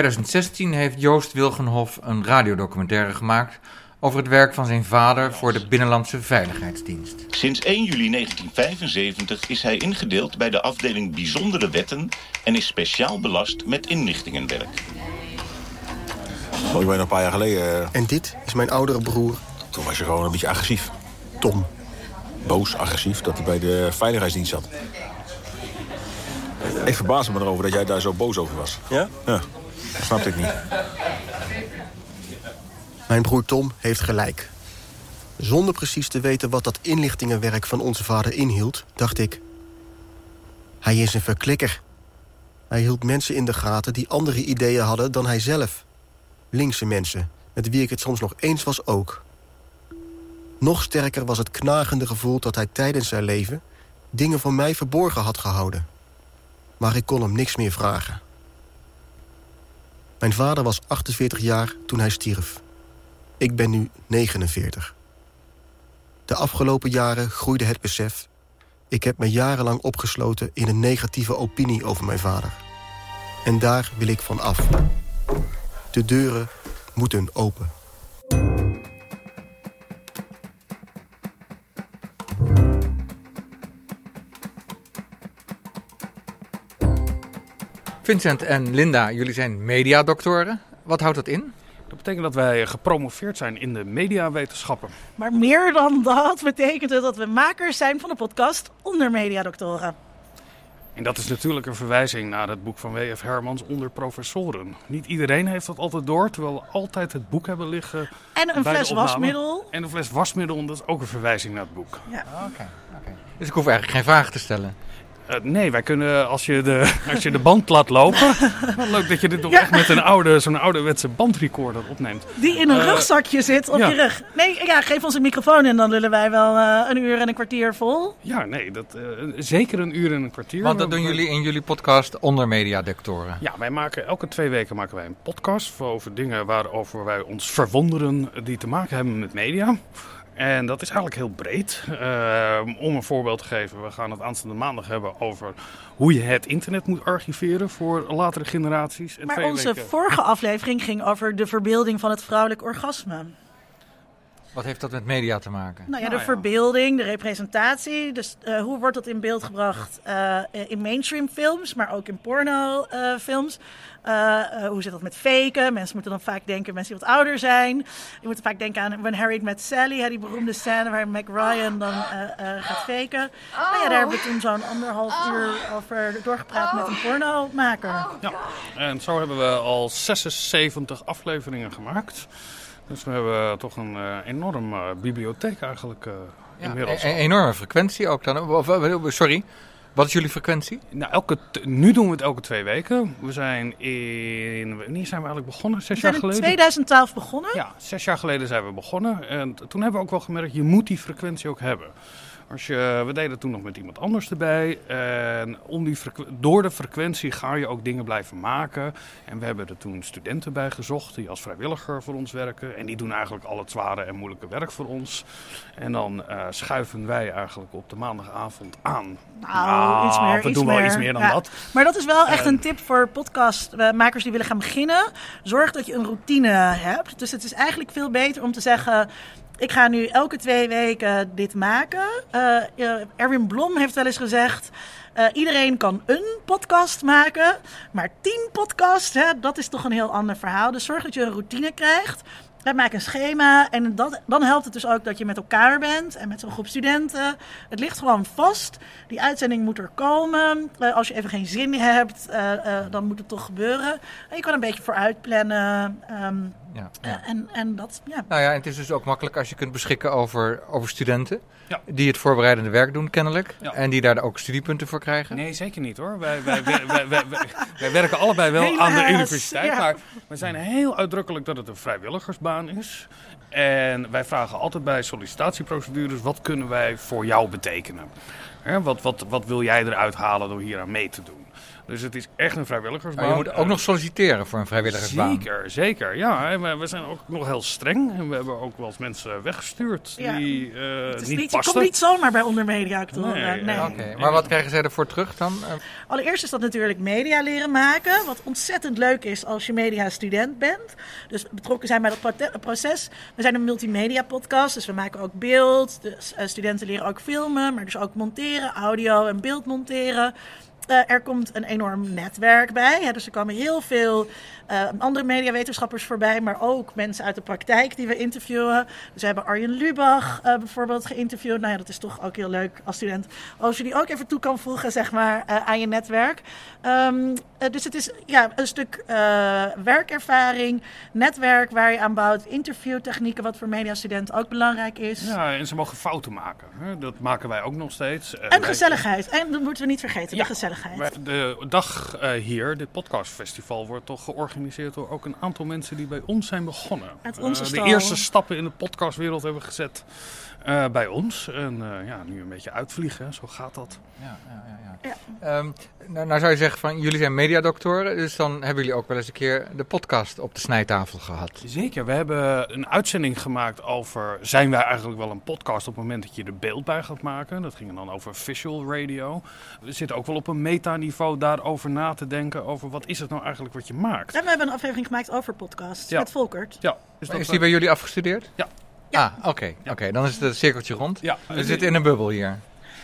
2016 heeft Joost Wilgenhof een radiodocumentaire gemaakt over het werk van zijn vader voor de Binnenlandse Veiligheidsdienst. Sinds 1 juli 1975 is hij ingedeeld bij de afdeling Bijzondere Wetten en is speciaal belast met inlichtingenwerk. Oh, ik ben een paar jaar geleden... eh, En dit is mijn oudere broer. Toen was je gewoon een beetje agressief. Tom. Boos, agressief, dat hij bij de veiligheidsdienst zat. Ik verbaasde me erover dat jij daar zo boos over was. Ja? Ja, snapte ik niet. Mijn broer Tom heeft gelijk. Zonder precies te weten wat dat inlichtingenwerk van onze vader inhield, dacht ik... Hij is een verklikker. Hij hield mensen in de gaten die andere ideeën hadden dan hij zelf. Linkse mensen, met wie ik het soms nog eens was ook. Nog sterker was het knagende gevoel dat hij tijdens zijn leven... dingen van mij verborgen had gehouden. Maar ik kon hem niks meer vragen. Mijn vader was 48 jaar toen hij stierf. Ik ben nu 49. De afgelopen jaren groeide het besef... ik heb me jarenlang opgesloten in een negatieve opinie over mijn vader. En daar wil ik van af. De deuren moeten open. Vincent en Linda, jullie zijn mediadoktoren. Wat houdt dat in? Dat betekent dat wij gepromoveerd zijn in de mediawetenschappen. Maar meer dan dat betekent het dat we makers zijn van de podcast Onder Mediadoktoren. En dat is natuurlijk een verwijzing naar het boek van W.F. Hermans onder professoren. Niet iedereen heeft dat altijd door, terwijl we altijd het boek hebben liggen. En een fles wasmiddel. En een fles wasmiddel, dat is ook een verwijzing naar het boek. Ja. Dus ik hoef eigenlijk geen vragen te stellen. Eh, nee, wij kunnen als je de, als je de band laat lopen. Leuk dat je dit toch echt met een oude, zo'n ouderwetse bandrecorder opneemt. Die in een Eh, rugzakje zit op ja. je rug. Nee, ja, geef ons een microfoon en dan lullen wij wel eh, een uur en een kwartier vol. Ja, nee, dat, eh, zeker een uur en een kwartier. Want dat doen jullie in jullie podcast onder mediadectoren. Ja, wij maken elke twee weken maken wij een podcast over dingen waarover wij ons verwonderen die te maken hebben met media. En dat is eigenlijk heel breed. Eh, om een voorbeeld te geven, we gaan het aanstaande maandag hebben over hoe je het internet moet archiveren voor latere generaties. En Maar onze weken- vorige aflevering ging over de verbeelding van het vrouwelijk orgasme. Wat heeft dat met media te maken? Nou ja, de verbeelding, de representatie. Dus eh, hoe wordt dat in beeld gebracht eh, in mainstream films, maar ook in pornofilms? hoe zit dat met faken? Mensen moeten dan vaak denken, mensen die wat ouder zijn. Je moet vaak denken aan When Harry Met Sally, hè, die beroemde scène waar Mac Ryan dan eh, eh, gaat faken. Nou ja, daar hebben we toen zo'n anderhalf uur over doorgepraat met een pornomaker. Ja, en zo hebben we al 76 afleveringen gemaakt. Dus we hebben toch een eh, enorm eh, bibliotheek eigenlijk eh inmiddels. Een enorme frequentie ook dan. Sorry, wat is jullie frequentie? Nou, elke nu doen we het elke twee weken. We zijn in... Wanneer zijn we eigenlijk begonnen? Zes We zijn jaar in geleden? 2012 begonnen. Ja, zes jaar geleden zijn we begonnen. En toen hebben we ook wel gemerkt, je moet die frequentie ook hebben. Als je, we deden toen nog met iemand anders erbij. En om die frequ- door de frequentie ga je ook dingen blijven maken. En we hebben er toen studenten bij gezocht die als vrijwilliger voor ons werken. En die doen eigenlijk al het zware en moeilijke werk voor ons. En dan eh, schuiven wij eigenlijk op de maandagavond aan. Nou, iets meer. we iets doen meer. wel iets meer dan Ja. dat. Maar dat is wel echt En- een tip voor podcastmakers die willen gaan beginnen. Zorg dat je een routine hebt. Dus het is eigenlijk veel beter om te zeggen... Ik ga nu elke twee weken dit maken. Eh, eh, Erwin Blom heeft wel eens gezegd... eh, iedereen kan een podcast maken, maar tien podcasts, hè, dat is toch een heel ander verhaal. Dus zorg dat je een routine krijgt. Maken een schema en dat, dan helpt het dus ook dat je met elkaar bent en met zo'n groep studenten. Het ligt gewoon vast. Die uitzending moet er komen. Als je even geen zin hebt, dan moet het toch gebeuren. En je kan een beetje vooruit plannen. ehm, Ja, eh, en, en dat, ja. Nou ja, en het is dus ook makkelijk als je kunt beschikken over, over studenten. Ja. Die het voorbereidende werk doen, kennelijk. Ja. En die daar ook studiepunten voor krijgen. Nee, zeker niet hoor. Wij, wij, wij, wij, wij, werken allebei wel aan de universiteit. ja. Maar we zijn heel uitdrukkelijk dat het een vrijwilligersbaan is. En wij vragen altijd bij sollicitatieprocedures: wat kunnen wij voor jou betekenen? Hè, wat, wat, wat wil jij eruit halen door hier aan mee te doen? Dus het is echt een vrijwilligersbaan. Maar je moet ook nog solliciteren voor een vrijwilligersbaan. Zeker, zeker. Ja, en we, we zijn ook nog heel streng. En we hebben ook wel eens mensen weggestuurd Ja. die eh, Het is niet niet, je komt niet zomaar bij ondermedia actoren. Nee, Nee, Oké, maar wat krijgen zij ervoor terug dan? Eh, Allereerst is dat natuurlijk media leren maken. Wat ontzettend leuk is als je media-student bent. Dus betrokken zijn bij dat proces. We zijn een multimedia podcast, dus we maken ook beeld. Dus eh, studenten leren ook filmen, maar dus ook monteren, audio en beeld monteren. Eh, er komt een enorm netwerk bij. Dus er komen heel veel eh, andere mediawetenschappers voorbij, maar ook mensen uit de praktijk die we interviewen. Dus we hebben Arjen Lubach eh, bijvoorbeeld geïnterviewd. Nou ja, dat is toch ook heel leuk als student. Als je die ook even toe kan voegen, zeg maar, eh, aan je netwerk. Ehm, eh, dus het is ja, een stuk werkervaring, netwerk waar je aan bouwt, interviewtechnieken, wat voor mediastudenten ook belangrijk is. Ja, en ze mogen fouten maken. Hè. Dat maken wij ook nog steeds. En gezelligheid. En dat moeten we niet vergeten, Ja, de gezelligheid. De dag hier, dit podcastfestival, wordt toch georganiseerd door ook een aantal mensen die bij ons zijn begonnen. Uit onze stal. De eerste stappen in de podcastwereld hebben gezet eh, bij ons. En eh, ja, nu een beetje uitvliegen, hè. zo gaat dat. Ja, ja, ja. Ehm, nou, nou zou je zeggen van jullie zijn mediadoktoren, dus dan hebben jullie ook wel eens een keer de podcast op de snijtafel gehad. Zeker, we hebben een uitzending gemaakt over... zijn wij eigenlijk wel een podcast op het moment dat je er beeld bij gaat maken? Dat ging dan over visual radio. We zitten ook wel op een metaniveau daarover na te denken... over wat is het nou eigenlijk wat je maakt. En we hebben een aflevering gemaakt over podcasts Ja. met Volkert. Ja. Is, dat is die bij jullie afgestudeerd? Ja. Ah, oké. Oké, dan is het het cirkeltje rond. Ja. We zitten in een bubbel hier.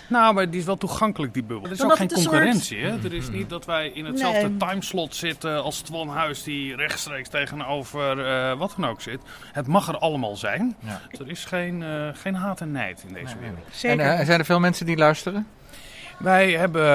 Nou, maar die is wel toegankelijk, die bubbel. Er is Omdat ook geen een concurrentie. soort- Hè? Er is niet dat wij in hetzelfde Nee. timeslot zitten als Twan Huis die rechtstreeks tegenover eh, wat dan ook zit. Het mag er allemaal zijn. Ja. Dus er is geen, eh, geen haat en nijd in deze wereld. En eh, zijn er veel mensen die luisteren? Wij hebben,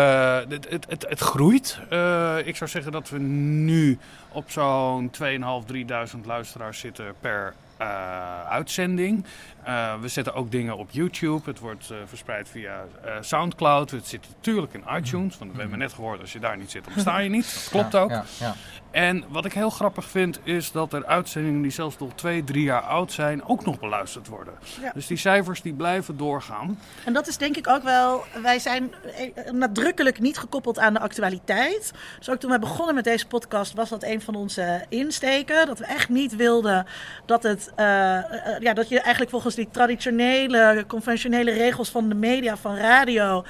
het, het, het, het groeit. Eh, ik zou zeggen dat we nu op zo'n 2.500, 3.000 luisteraars zitten per eh, uitzending. Eh, we zetten ook dingen op YouTube. Het wordt eh, verspreid via Soundcloud. Het zit natuurlijk in iTunes. Want we hebben net gehoord, als je daar niet zit, dan besta je niet. Dat klopt Ja, ook. ja, ja. En wat ik heel grappig vind, is dat er uitzendingen die zelfs nog twee, drie jaar oud zijn, ook nog beluisterd worden. Ja. Dus die cijfers die blijven doorgaan. En dat is denk ik ook wel, wij zijn eh, nadrukkelijk niet gekoppeld aan de actualiteit. Dus ook toen we begonnen met deze podcast was dat een van onze insteken. Dat we echt niet wilden dat, het, eh, eh, ja, dat je eigenlijk volgens die traditionele, conventionele regels van de media, van radio,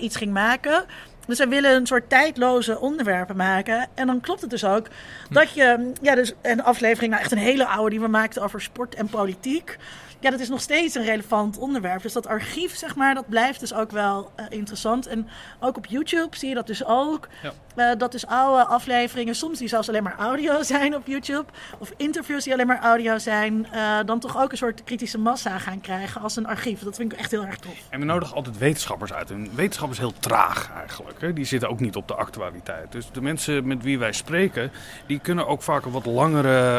iets ging maken. Dus wij willen een soort tijdloze onderwerpen maken. En dan klopt het dus ook dat je, ja, dus een aflevering, nou echt een hele oude die we maakten over sport en politiek. Ja, dat is nog steeds een relevant onderwerp. Dus dat archief, zeg maar, dat blijft dus ook wel eh, interessant. En ook op YouTube zie je dat dus ook. Ja. Eh, dat dus oude afleveringen, soms die zelfs alleen maar audio zijn op YouTube. Of interviews die alleen maar audio zijn. eh, dan toch ook een soort kritische massa gaan krijgen als een archief. Dat vind ik echt heel erg tof. En we nodigen altijd wetenschappers uit. En wetenschap is heel traag eigenlijk. Hè? Die zitten ook niet op de actualiteit. Dus de mensen met wie wij spreken, die kunnen ook vaak wat langere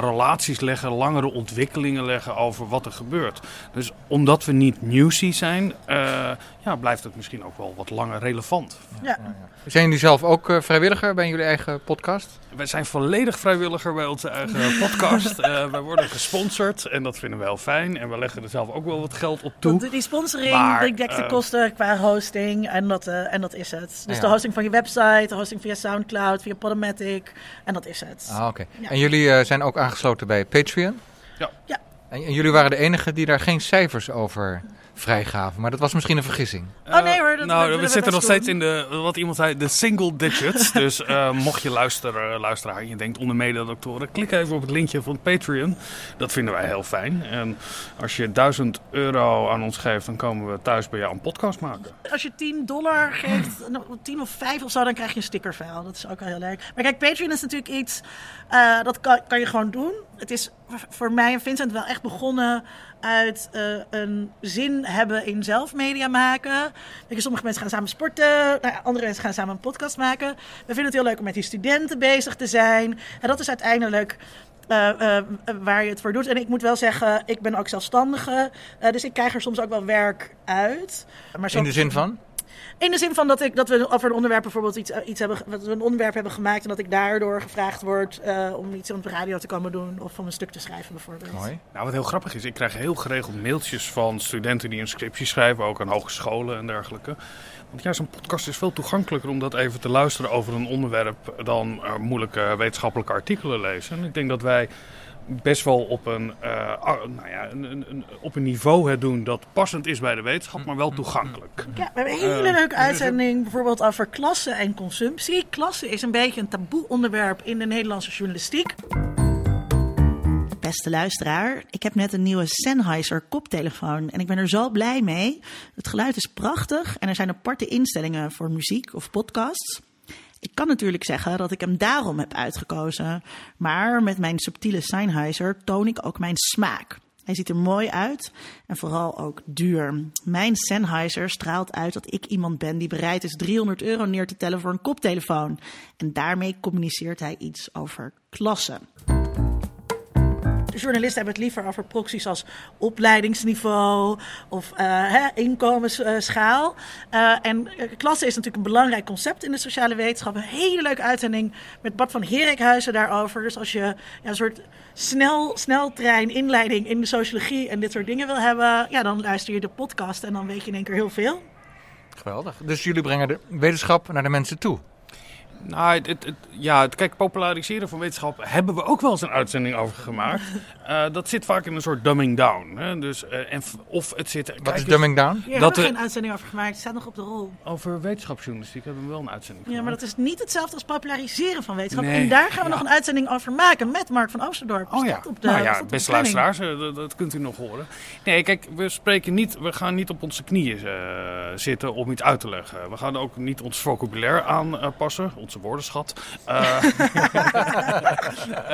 relaties leggen, langere ontwikkelingen leggen over wat er gebeurt. Dus omdat we niet newsy zijn, eh, ja, blijft het misschien ook wel wat langer relevant. Ja. Zijn jullie zelf ook eh, vrijwilliger bij jullie eigen podcast? Wij zijn volledig vrijwilliger bij onze eigen podcast. Eh wij worden gesponsord en dat vinden we heel fijn. En we leggen er zelf ook wel wat geld op toe. Want die sponsoring, Maar, die dekt de kosten qua hosting en dat, eh, en dat is het. Dus Ja. de hosting van je website, de hosting via Soundcloud, via Podomatic en dat is het. Ah, oké. Ja. En jullie eh, zijn ook aangesloten bij Patreon? Ja. Ja. En, jullie waren de enigen die daar geen cijfers over vrijgaven. Maar dat was misschien een vergissing. Oh nee hoor, dat nou, willen we we zitten nog steeds in de, wat iemand zei, de single digits. dus eh, mocht je luisteren, luisteraar, en je denkt onder mededoctoren, klik even op het linkje van Patreon. Dat vinden wij heel fijn. En als je 1000 euro aan ons geeft, dan komen we thuis bij jou een podcast maken. Als je 10 dollar geeft, nou, 10 of 5 of zo, dan krijg je een stickerfile. Dat is ook wel heel leuk. Maar kijk, Patreon is natuurlijk iets, eh, dat kan, kan je gewoon doen. Het is voor mij en Vincent wel echt begonnen uit eh, een zin hebben in zelfmedia maken. Weet je, sommige mensen gaan samen sporten, nou andere mensen gaan samen een podcast maken. We vinden het heel leuk om met die studenten bezig te zijn. En dat is uiteindelijk eh, eh, waar je het voor doet. En ik moet wel zeggen, ik ben ook zelfstandige. dus ik krijg er soms ook wel werk uit. Maar In de zin van? In de zin van dat, ik, dat we over een onderwerp bijvoorbeeld iets, eh, iets hebben, dat we een onderwerp hebben gemaakt en dat ik daardoor gevraagd word eh, om iets op de radio te komen doen of om een stuk te schrijven bijvoorbeeld. Nou, wat heel grappig is, ik krijg heel geregeld mailtjes van studenten die een scriptie schrijven, ook aan hogescholen en dergelijke. Want ja, zo'n podcast is veel toegankelijker om dat even te luisteren over een onderwerp dan eh, moeilijke wetenschappelijke artikelen lezen. En ik denk dat wij best wel op een, eh, nou ja, een, een, een- op een niveau het doen dat passend is bij de wetenschap, maar wel toegankelijk. Ja, we hebben een hele Eh, leuke dus- uitzending bijvoorbeeld over klassen en consumptie. Klassen is een beetje een taboe onderwerp in de Nederlandse journalistiek. Beste luisteraar, ik heb net een nieuwe Sennheiser koptelefoon en ik ben er zo blij mee. Het geluid is prachtig en er zijn aparte instellingen voor muziek of podcasts. Ik kan natuurlijk zeggen dat ik hem daarom heb uitgekozen, maar met mijn subtiele Sennheiser toon ik ook mijn smaak. Hij ziet er mooi uit en vooral ook duur. Mijn Sennheiser straalt uit dat ik iemand ben die bereid is 300 euro neer te tellen voor een koptelefoon. En daarmee communiceert hij iets over klasse. Journalisten hebben het liever over proxies als opleidingsniveau of eh, hè, inkomensschaal. Eh, en eh, klasse is natuurlijk een belangrijk concept in de sociale wetenschap. Een hele leuke uitzending met Bart van Herikhuizen daarover. Dus als je ja, een soort snel, sneltrein inleiding in de sociologie en dit soort dingen wil hebben, ja, dan luister je de podcast en dan weet je in één keer heel veel. Geweldig. Dus jullie brengen de wetenschap naar de mensen toe. Nou, het, het, het- ja, het kijk, populariseren van wetenschap hebben we ook wel eens een uitzending over gemaakt. Eh, dat zit vaak in een soort dumbing down. Hè? Dus, eh, en, of het zit... Wat kijk is dumbing down? Hier Dat hebben we geen uitzending over gemaakt, het staat nog op de rol. Over wetenschapsjournalistiek hebben we wel een uitzending Ja, maar dat is niet hetzelfde als populariseren van wetenschap. Nee, en daar gaan we ja. nog een uitzending over maken met Mark van Oosterdorp. Oh ja, op de, nou ja, beste luisteraars, eh, dat, dat kunt u nog horen. Nee, kijk, we spreken niet, we gaan niet op onze knieën eh, zitten om iets uit te leggen. We gaan ook niet ons vocabulaire aanpassen, onze woordenschat. Eh,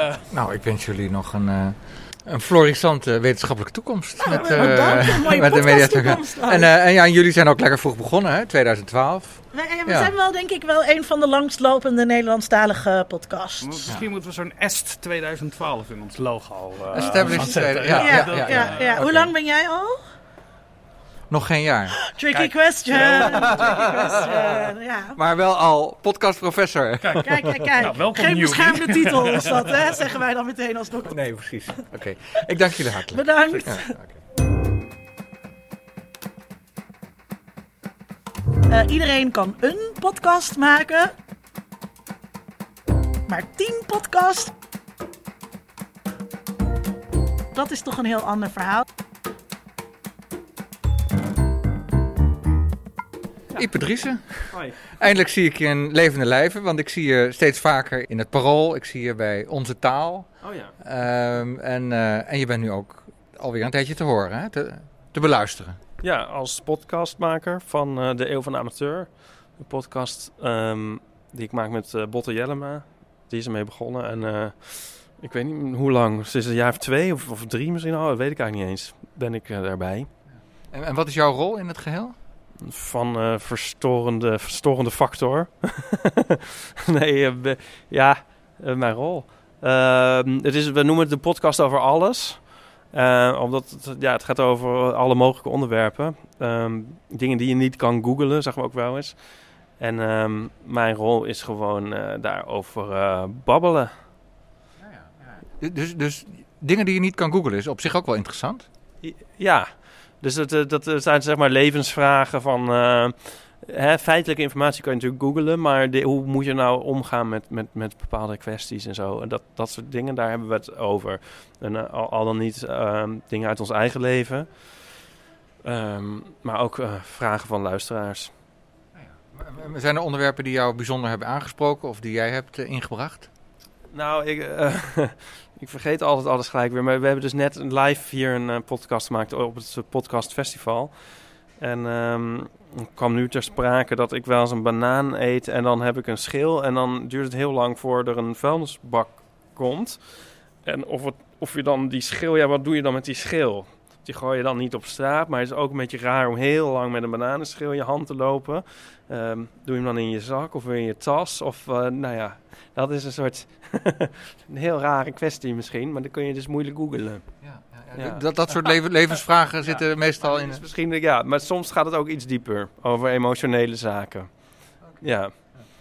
eh, Nou, ik wens jullie nog een eh, Een florissante wetenschappelijke toekomst met, eh, mooie met de mediatheek. ook. En, eh, en ja, en jullie zijn ook lekker vroeg begonnen, hè? 2012. Wij, we Ja. zijn wel, denk ik, wel een van de langstlopende Nederlandstalige podcasts. Misschien moeten we zo'n EST 2012 in ons logo uh, Established ja, Ja, ja, ja, Hoe lang ben jij al? Nog geen jaar. Tricky Kijk. question. Tricky question. Ja. Maar wel al podcastprofessor. Kijk, Kijk, kijk, kijk. Nou, welkom, Geen beschermde titel is dat, hè? Zeggen wij dan meteen als dokter. Nee, precies. Oké, ik dank jullie hartelijk. Bedankt. Ja. Eh, iedereen kan een podcast maken. Maar tien podcasts. Dat is toch een heel ander verhaal. Ipe Driessen. Hoi. Eindelijk zie ik je in levende lijven, want ik zie je steeds vaker in het Parool. Ik zie je bij Onze Taal. Oh ja. Ehm, en, eh, en je bent nu ook alweer een tijdje te horen, hè? Te, te beluisteren. Ja, als podcastmaker van eh, de Eeuw van de Amateur. Een podcast ehm, die ik maak met eh Botte Jellema. Die is ermee begonnen. En ik weet niet hoe lang, sinds een jaar of twee of, of drie misschien al, dat weet ik eigenlijk niet eens, ben ik daarbij. En, en wat is jouw rol in het geheel? Van eh, verstorende, verstorende factor. nee, eh, ja, eh, mijn rol. Ehm, het is, we noemen het de podcast over alles. Omdat het, ja, het gaat over alle mogelijke onderwerpen. Ehm, dingen die je niet kan googlen, zeggen we ook wel eens. En ehm, mijn rol is gewoon daarover babbelen. Dus, dus dingen die je niet kan googlen is op zich ook wel interessant. Ja, dus dat, eh, dat zijn zeg maar levensvragen van... eh, hè, feitelijke informatie kan je natuurlijk googlen, maar de- hoe moet je nou omgaan met, met, met bepaalde kwesties en zo. En dat, dat soort dingen, daar hebben we het over. En eh, al, al dan niet ehm, dingen uit ons eigen leven, Ehm, maar ook eh, vragen van luisteraars. Zijn er onderwerpen die jou bijzonder hebben aangesproken of die jij hebt eh, ingebracht? Nou, ik, eh, ik vergeet altijd alles gelijk weer. Maar we hebben dus net live hier een eh, podcast gemaakt op het Podcast Festival. En ehm het kwam nu ter sprake dat ik wel eens een banaan eet en dan heb ik een schil. En dan duurt het heel lang voordat er een vuilnisbak komt. En of, of je dan die schil, ja, wat doe je dan met die schil? Die gooi je dan niet op straat, maar het is ook een beetje raar om heel lang met een bananenschil in je hand te lopen. Ehm, doe je hem dan in je zak of in je tas? Of, eh, nou ja, dat is een soort een heel rare kwestie misschien, maar dan kun je dus moeilijk googlen. Ja, Dat, dat soort leven- levensvragen zitten meestal in. het is misschien, ja, maar soms gaat het ook iets dieper over emotionele zaken. Ja.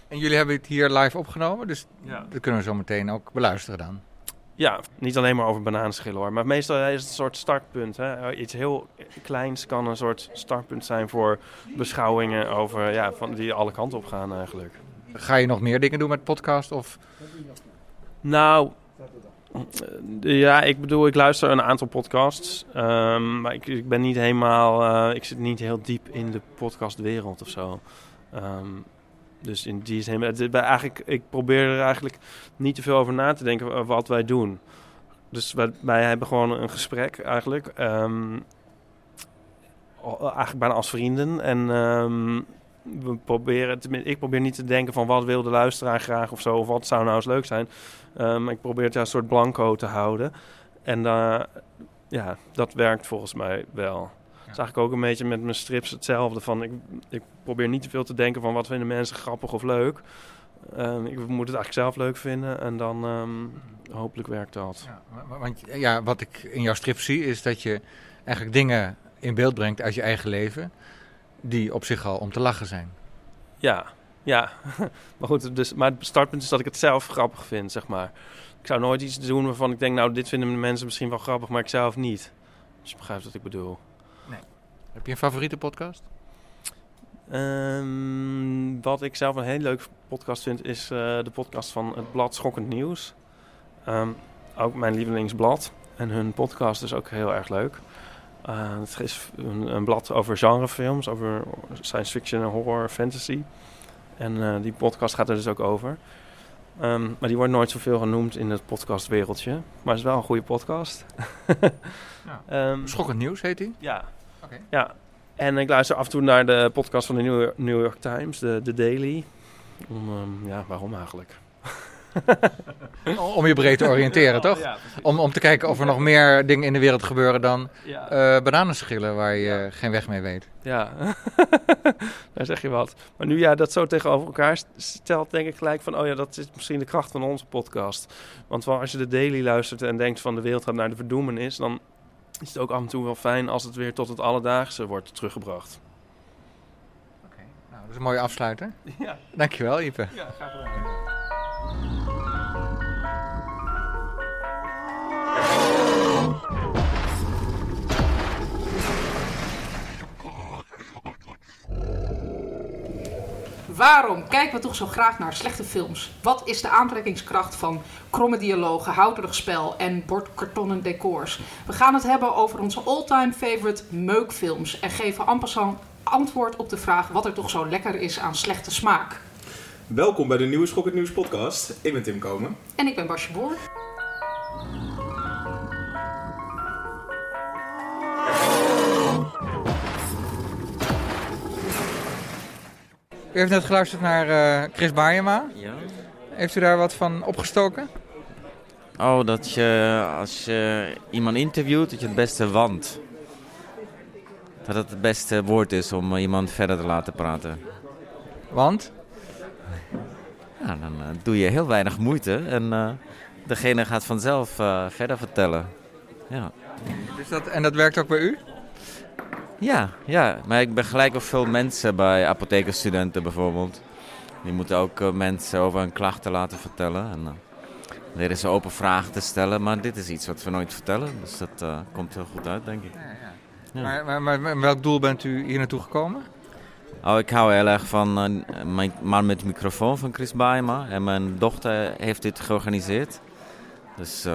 En jullie hebben het hier live opgenomen, dus Ja. dat kunnen we zo meteen ook beluisteren dan. Ja, niet alleen maar over bananenschillen hoor. Maar meestal is het een soort startpunt. Hè? Iets heel kleins kan een soort startpunt zijn voor beschouwingen over, ja, van, die alle kanten op gaan eigenlijk. Ga je nog meer dingen doen met podcast? Of? Nou, eh, ja, ik bedoel, ik luister een aantal podcasts. ehm, maar ik, ik ben niet helemaal, eh, ik zit niet heel diep in de podcastwereld of zo. Ehm, dus in die zin, het eigenlijk, ik probeer er eigenlijk niet te veel over na te denken over wat wij doen. Dus wij, hebben gewoon een gesprek eigenlijk. ehm, eigenlijk bijna als vrienden. En ehm, we proberen, ik probeer niet te denken van wat wil de luisteraar graag of zo. Of wat zou nou eens leuk zijn. Ehm, ik probeer het ja, een soort blanco te houden. En eh, ja, dat werkt volgens mij wel. Dat is eigenlijk ook een beetje met mijn strips hetzelfde. Van ik, ik probeer niet te veel te denken van wat vinden mensen grappig of leuk. Ehm, ik moet het eigenlijk zelf leuk vinden en dan ehm, hopelijk werkt dat. Ja, Want ja, wat ik in jouw strip zie is dat je eigenlijk dingen in beeld brengt uit je eigen leven die op zich al om te lachen zijn. Ja, ja. maar goed, dus, maar het startpunt is dat ik het zelf grappig vind, zeg maar. Ik zou nooit iets doen waarvan ik denk, nou, dit vinden de mensen misschien wel grappig, maar ik zelf niet. Dus je begrijpt wat ik bedoel. Heb je een favoriete podcast? Ehm, wat ik zelf een heel leuk podcast vind, is eh, de podcast van het blad Schokkend Nieuws. Ehm, ook mijn lievelingsblad. En hun podcast is ook heel erg leuk. Eh, het is een, een blad over genrefilms, over science fiction, horror, fantasy. En eh, die podcast gaat er dus ook over. Ehm, maar die wordt nooit zoveel genoemd in het podcastwereldje. Maar het is wel een goede podcast. Ja. Schokkend Nieuws heet die? Ja. Oké. Ja. En ik luister af en toe naar de podcast van de New York, New York Times, de, de Daily. Om, ehm, ja, waarom eigenlijk? Om je breed te oriënteren, toch? Ja, om, om te kijken of er nog meer dingen in de wereld gebeuren dan Ja. eh bananenschillen waar je geen weg mee weet. Ja, daar zeg je wat. Maar nu ja, dat zo tegenover elkaar st- stelt, denk ik gelijk van... oh ja, dat is misschien de kracht van onze podcast. Want wel, als je de daily luistert en denkt van de wereld gaat naar de verdoemenis... dan is het ook af en toe wel fijn als het weer tot het alledaagse wordt teruggebracht. Nou, dat is een mooie afsluiter. Ja. Dankjewel, Ipe. Ja, graag gedaan. Waarom kijken we toch zo graag naar slechte films? Wat is de aantrekkingskracht van kromme dialogen, houterig spel en bordkartonnen decors? We gaan het hebben over onze all-time favorite meukfilms en geven en passant antwoord op de vraag wat er toch zo lekker is aan slechte smaak. Welkom bij de nieuwe Schok het Nieuws podcast. Ik ben Tim Komen. En ik ben Basje Boer. U heeft net geluisterd naar eh, Chris Baayema. Ja. Heeft u daar wat van opgestoken? Oh, dat je als je iemand interviewt, dat je het beste want. Dat het het beste woord is om iemand verder te laten praten. Want? Ja, dan eh, doe je heel weinig moeite en eh, degene gaat vanzelf verder vertellen. Ja. Dus dat, en dat werkt ook bij u? Ja, ja, maar ik begeleid ook veel mensen bij apothekerstudenten bijvoorbeeld. Die moeten ook eh, mensen over hun klachten laten vertellen. En, uh, leren ze open vragen te stellen, maar dit is iets wat we nooit vertellen. Dus dat uh, komt heel goed uit, denk ik. Ja. Maar, maar, maar met welk doel bent u hier naartoe gekomen? Oh, ik hou heel erg van uh, mijn man met de microfoon van Chris Baema. En mijn dochter heeft dit georganiseerd. Dus...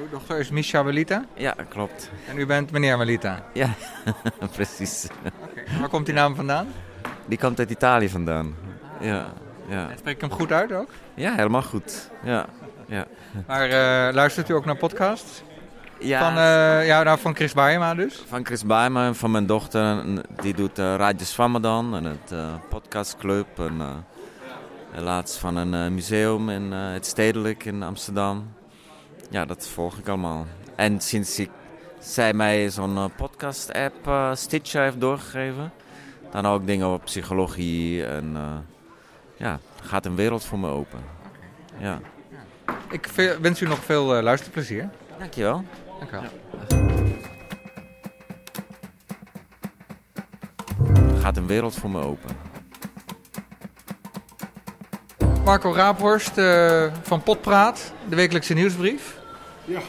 Uw dochter is Misha Welita? Ja, klopt. En u bent meneer Welita? Ja, precies. Okay. Waar komt die naam vandaan? Die komt uit Italië vandaan. Ja, ja. En spreek ik hem goed uit ook? Ja, helemaal goed. Ja, ja. Maar uh, luistert u ook naar podcasts? Ja. Van, uh, ja, nou, van Chris Baema dus? Van Chris Baema en van mijn dochter. Die doet uh, Radio Swamadan en het uh, podcastclub. En, en laatst van een museum in het Stedelijk in Amsterdam ja, dat volg ik allemaal. En sinds ik, zij mij zo'n uh, podcast-app uh, Stitcher heeft doorgegeven, dan ook dingen over psychologie en uh, ja, gaat een wereld voor me open. Ja. Ik wens u nog veel luisterplezier. Dankjewel. Dankjewel. Ja. Gaat een wereld voor me open. Marco Raaphorst van Potpraat, de wekelijkse nieuwsbrief. Ja.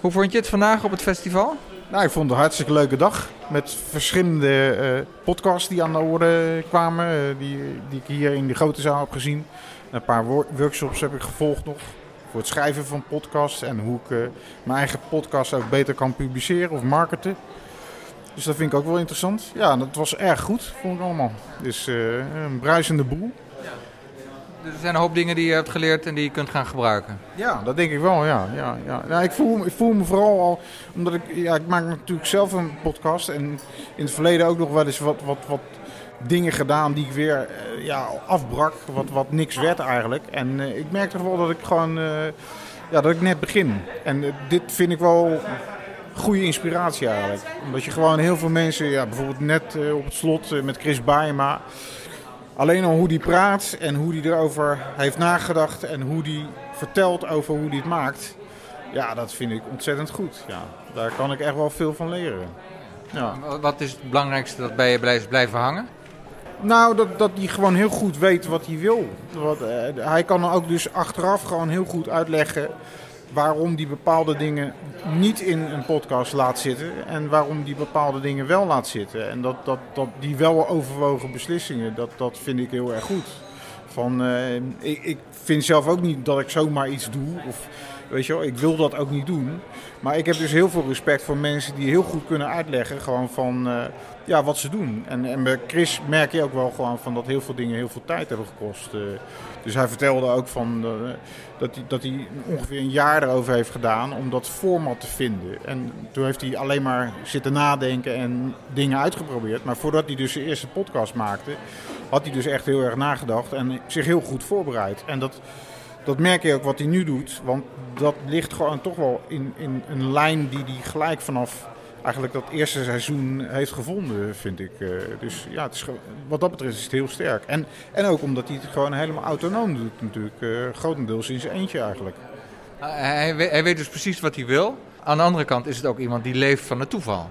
Hoe vond je het vandaag op het festival? Nou, ik vond het een hartstikke leuke dag. Met verschillende uh, podcasts die aan de orde kwamen. Uh, die, die ik hier in de grote zaal heb gezien. Een paar wor- workshops heb ik gevolgd nog. Voor het schrijven van podcasts. En hoe ik uh, mijn eigen podcast ook beter kan publiceren of marketen. Dus dat vind ik ook wel interessant. Ja, dat was erg goed, vond ik allemaal. Dus een bruisende boel. Dus er zijn een hoop dingen die je hebt geleerd en die je kunt gaan gebruiken. Ja, dat denk ik wel, ja. ja, ja. ik, voel, ik voel me vooral al, omdat ik, ja, ik maak natuurlijk zelf een podcast. En in het verleden ook nog wel eens wat, wat, wat dingen gedaan die ik weer uh, ja, afbrak. Wat, wat niks werd eigenlijk. En uh, ik merk toch wel dat ik gewoon, uh, ja, dat ik net begin. En dit vind ik wel goede inspiratie eigenlijk. Omdat je gewoon heel veel mensen, ja, bijvoorbeeld net op het slot met Chris Baema... Alleen al hoe die praat en hoe die erover heeft nagedacht en hoe die vertelt over hoe die het maakt. Ja, dat vind ik ontzettend goed. Ja, daar kan ik echt wel veel van leren. Ja. Wat is het belangrijkste dat bij je blijft blijven hangen? Nou, dat, dat hij gewoon heel goed weet wat hij wil. Wat, uh, hij kan ook dus achteraf gewoon heel goed uitleggen waarom die bepaalde dingen niet in een podcast laat zitten en waarom die bepaalde dingen wel laat zitten. En dat, dat, dat die wel overwogen beslissingen, dat, dat vind ik heel erg goed. Van, uh, ik, ik vind zelf ook niet dat ik zomaar iets doe. Of, weet je wel, ik wil dat ook niet doen. Maar ik heb dus heel veel respect voor mensen die heel goed kunnen uitleggen gewoon van, uh, ja, wat ze doen. En, en bij Chris merk je ook wel gewoon van dat heel veel dingen heel veel tijd hebben gekost. Uh, dus hij vertelde ook van, uh, dat, hij, dat hij ongeveer een jaar erover heeft gedaan om dat format te vinden. En toen heeft hij alleen maar zitten nadenken en dingen uitgeprobeerd. Maar voordat hij dus zijn eerste podcast maakte, had hij dus echt heel erg nagedacht en zich heel goed voorbereid. En dat, dat merk je ook wat hij nu doet. Want dat ligt gewoon toch wel in, in een lijn die hij gelijk vanaf eigenlijk dat eerste seizoen heeft gevonden, vind ik. Eh, dus ja, het is, wat dat betreft is het heel sterk. En, en ook omdat hij het gewoon helemaal autonoom doet natuurlijk. eh, grotendeels in zijn eentje eigenlijk. Hij, we- hij weet dus precies wat hij wil. Aan de andere kant is het ook iemand die leeft van het toeval.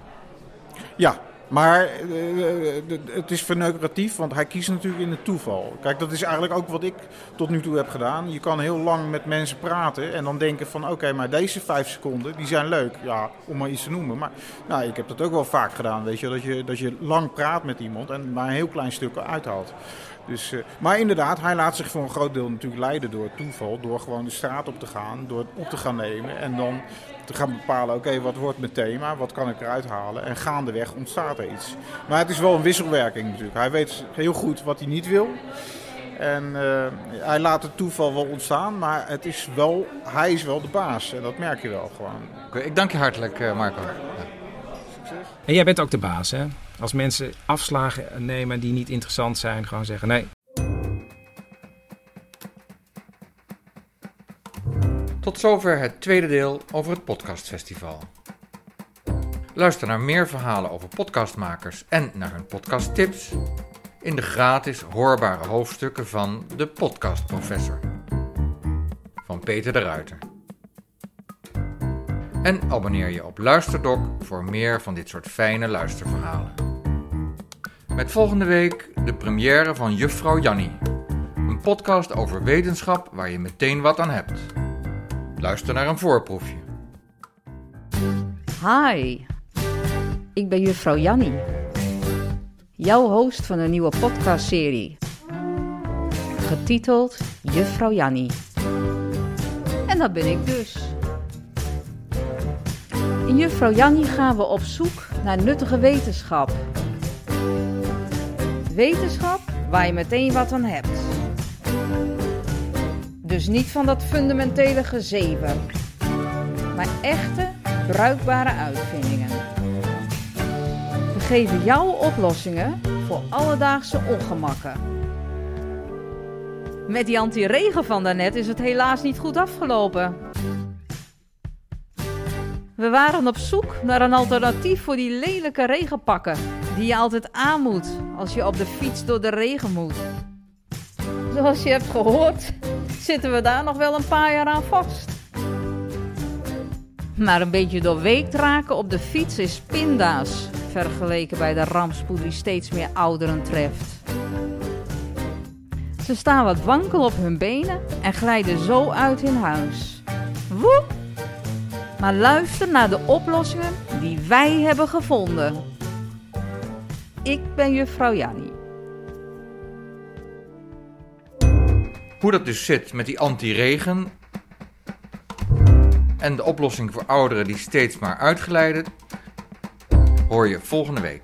Ja, maar eh, eh, het is verneukeratief, want hij kiest natuurlijk in het toeval. Kijk, dat is eigenlijk ook wat ik tot nu toe heb gedaan. Je kan heel lang met mensen praten en dan denken van... oké, maar deze vijf seconden, die zijn leuk. Ja, om maar iets te noemen. Maar nou, ik heb dat ook wel vaak gedaan, weet je. Dat je, dat je lang praat met iemand en maar een heel klein stuk uithaalt. Dus, eh, maar inderdaad, hij laat zich voor een groot deel natuurlijk leiden door het toeval. Door gewoon de straat op te gaan, door het op te gaan nemen. En dan te gaan bepalen, oké, wat wordt mijn thema? Wat kan ik eruit halen? En gaandeweg ontstaat er iets. Maar het is wel een wisselwerking natuurlijk. Hij weet heel goed wat hij niet wil. En eh, hij laat het toeval wel ontstaan, maar het is wel, hij is wel de baas. En dat merk je wel gewoon. Oké, ik dank je hartelijk, eh, Marco. En jij bent ook de baas, hè? Als mensen afslagen nemen die niet interessant zijn, gewoon zeggen nee. Tot zover het tweede deel over het podcastfestival. Luister naar meer verhalen over podcastmakers en naar hun podcasttips in de gratis hoorbare hoofdstukken van De Podcastprofessor van Peter de Ruiter. En abonneer je op Luisterdoc voor meer van dit soort fijne luisterverhalen. Met volgende week de première van Juffrouw Jannie. Een podcast over wetenschap waar je meteen wat aan hebt. Luister naar een voorproefje. Hi, ik ben juffrouw Jannie, jouw host van een nieuwe podcastserie, getiteld Juffrouw Jannie. En dat ben ik dus. In Juffrouw Jannie gaan we op zoek naar nuttige wetenschap. Wetenschap waar je meteen wat aan hebt. Dus niet van dat fundamentele gezeven, maar echte, bruikbare uitvindingen. We geven jou oplossingen voor alledaagse ongemakken. Met die anti-regen van daarnet is het helaas niet goed afgelopen. We waren op zoek naar een alternatief voor die lelijke regenpakken die je altijd aan moet als je op de fiets door de regen moet. Zoals je hebt gehoord, zitten we daar nog wel een paar jaar aan vast. Maar een beetje doorweekt raken op de fiets is pinda's, vergeleken bij de rampspoed die steeds meer ouderen treft. Ze staan wat wankel op hun benen en glijden zo uit hun huis. Woep! Maar luister naar de oplossingen die wij hebben gevonden. Ik ben juffrouw Jannie. Hoe dat dus zit met die anti-regen en de oplossing voor ouderen die steeds maar uitglijden, hoor je volgende week.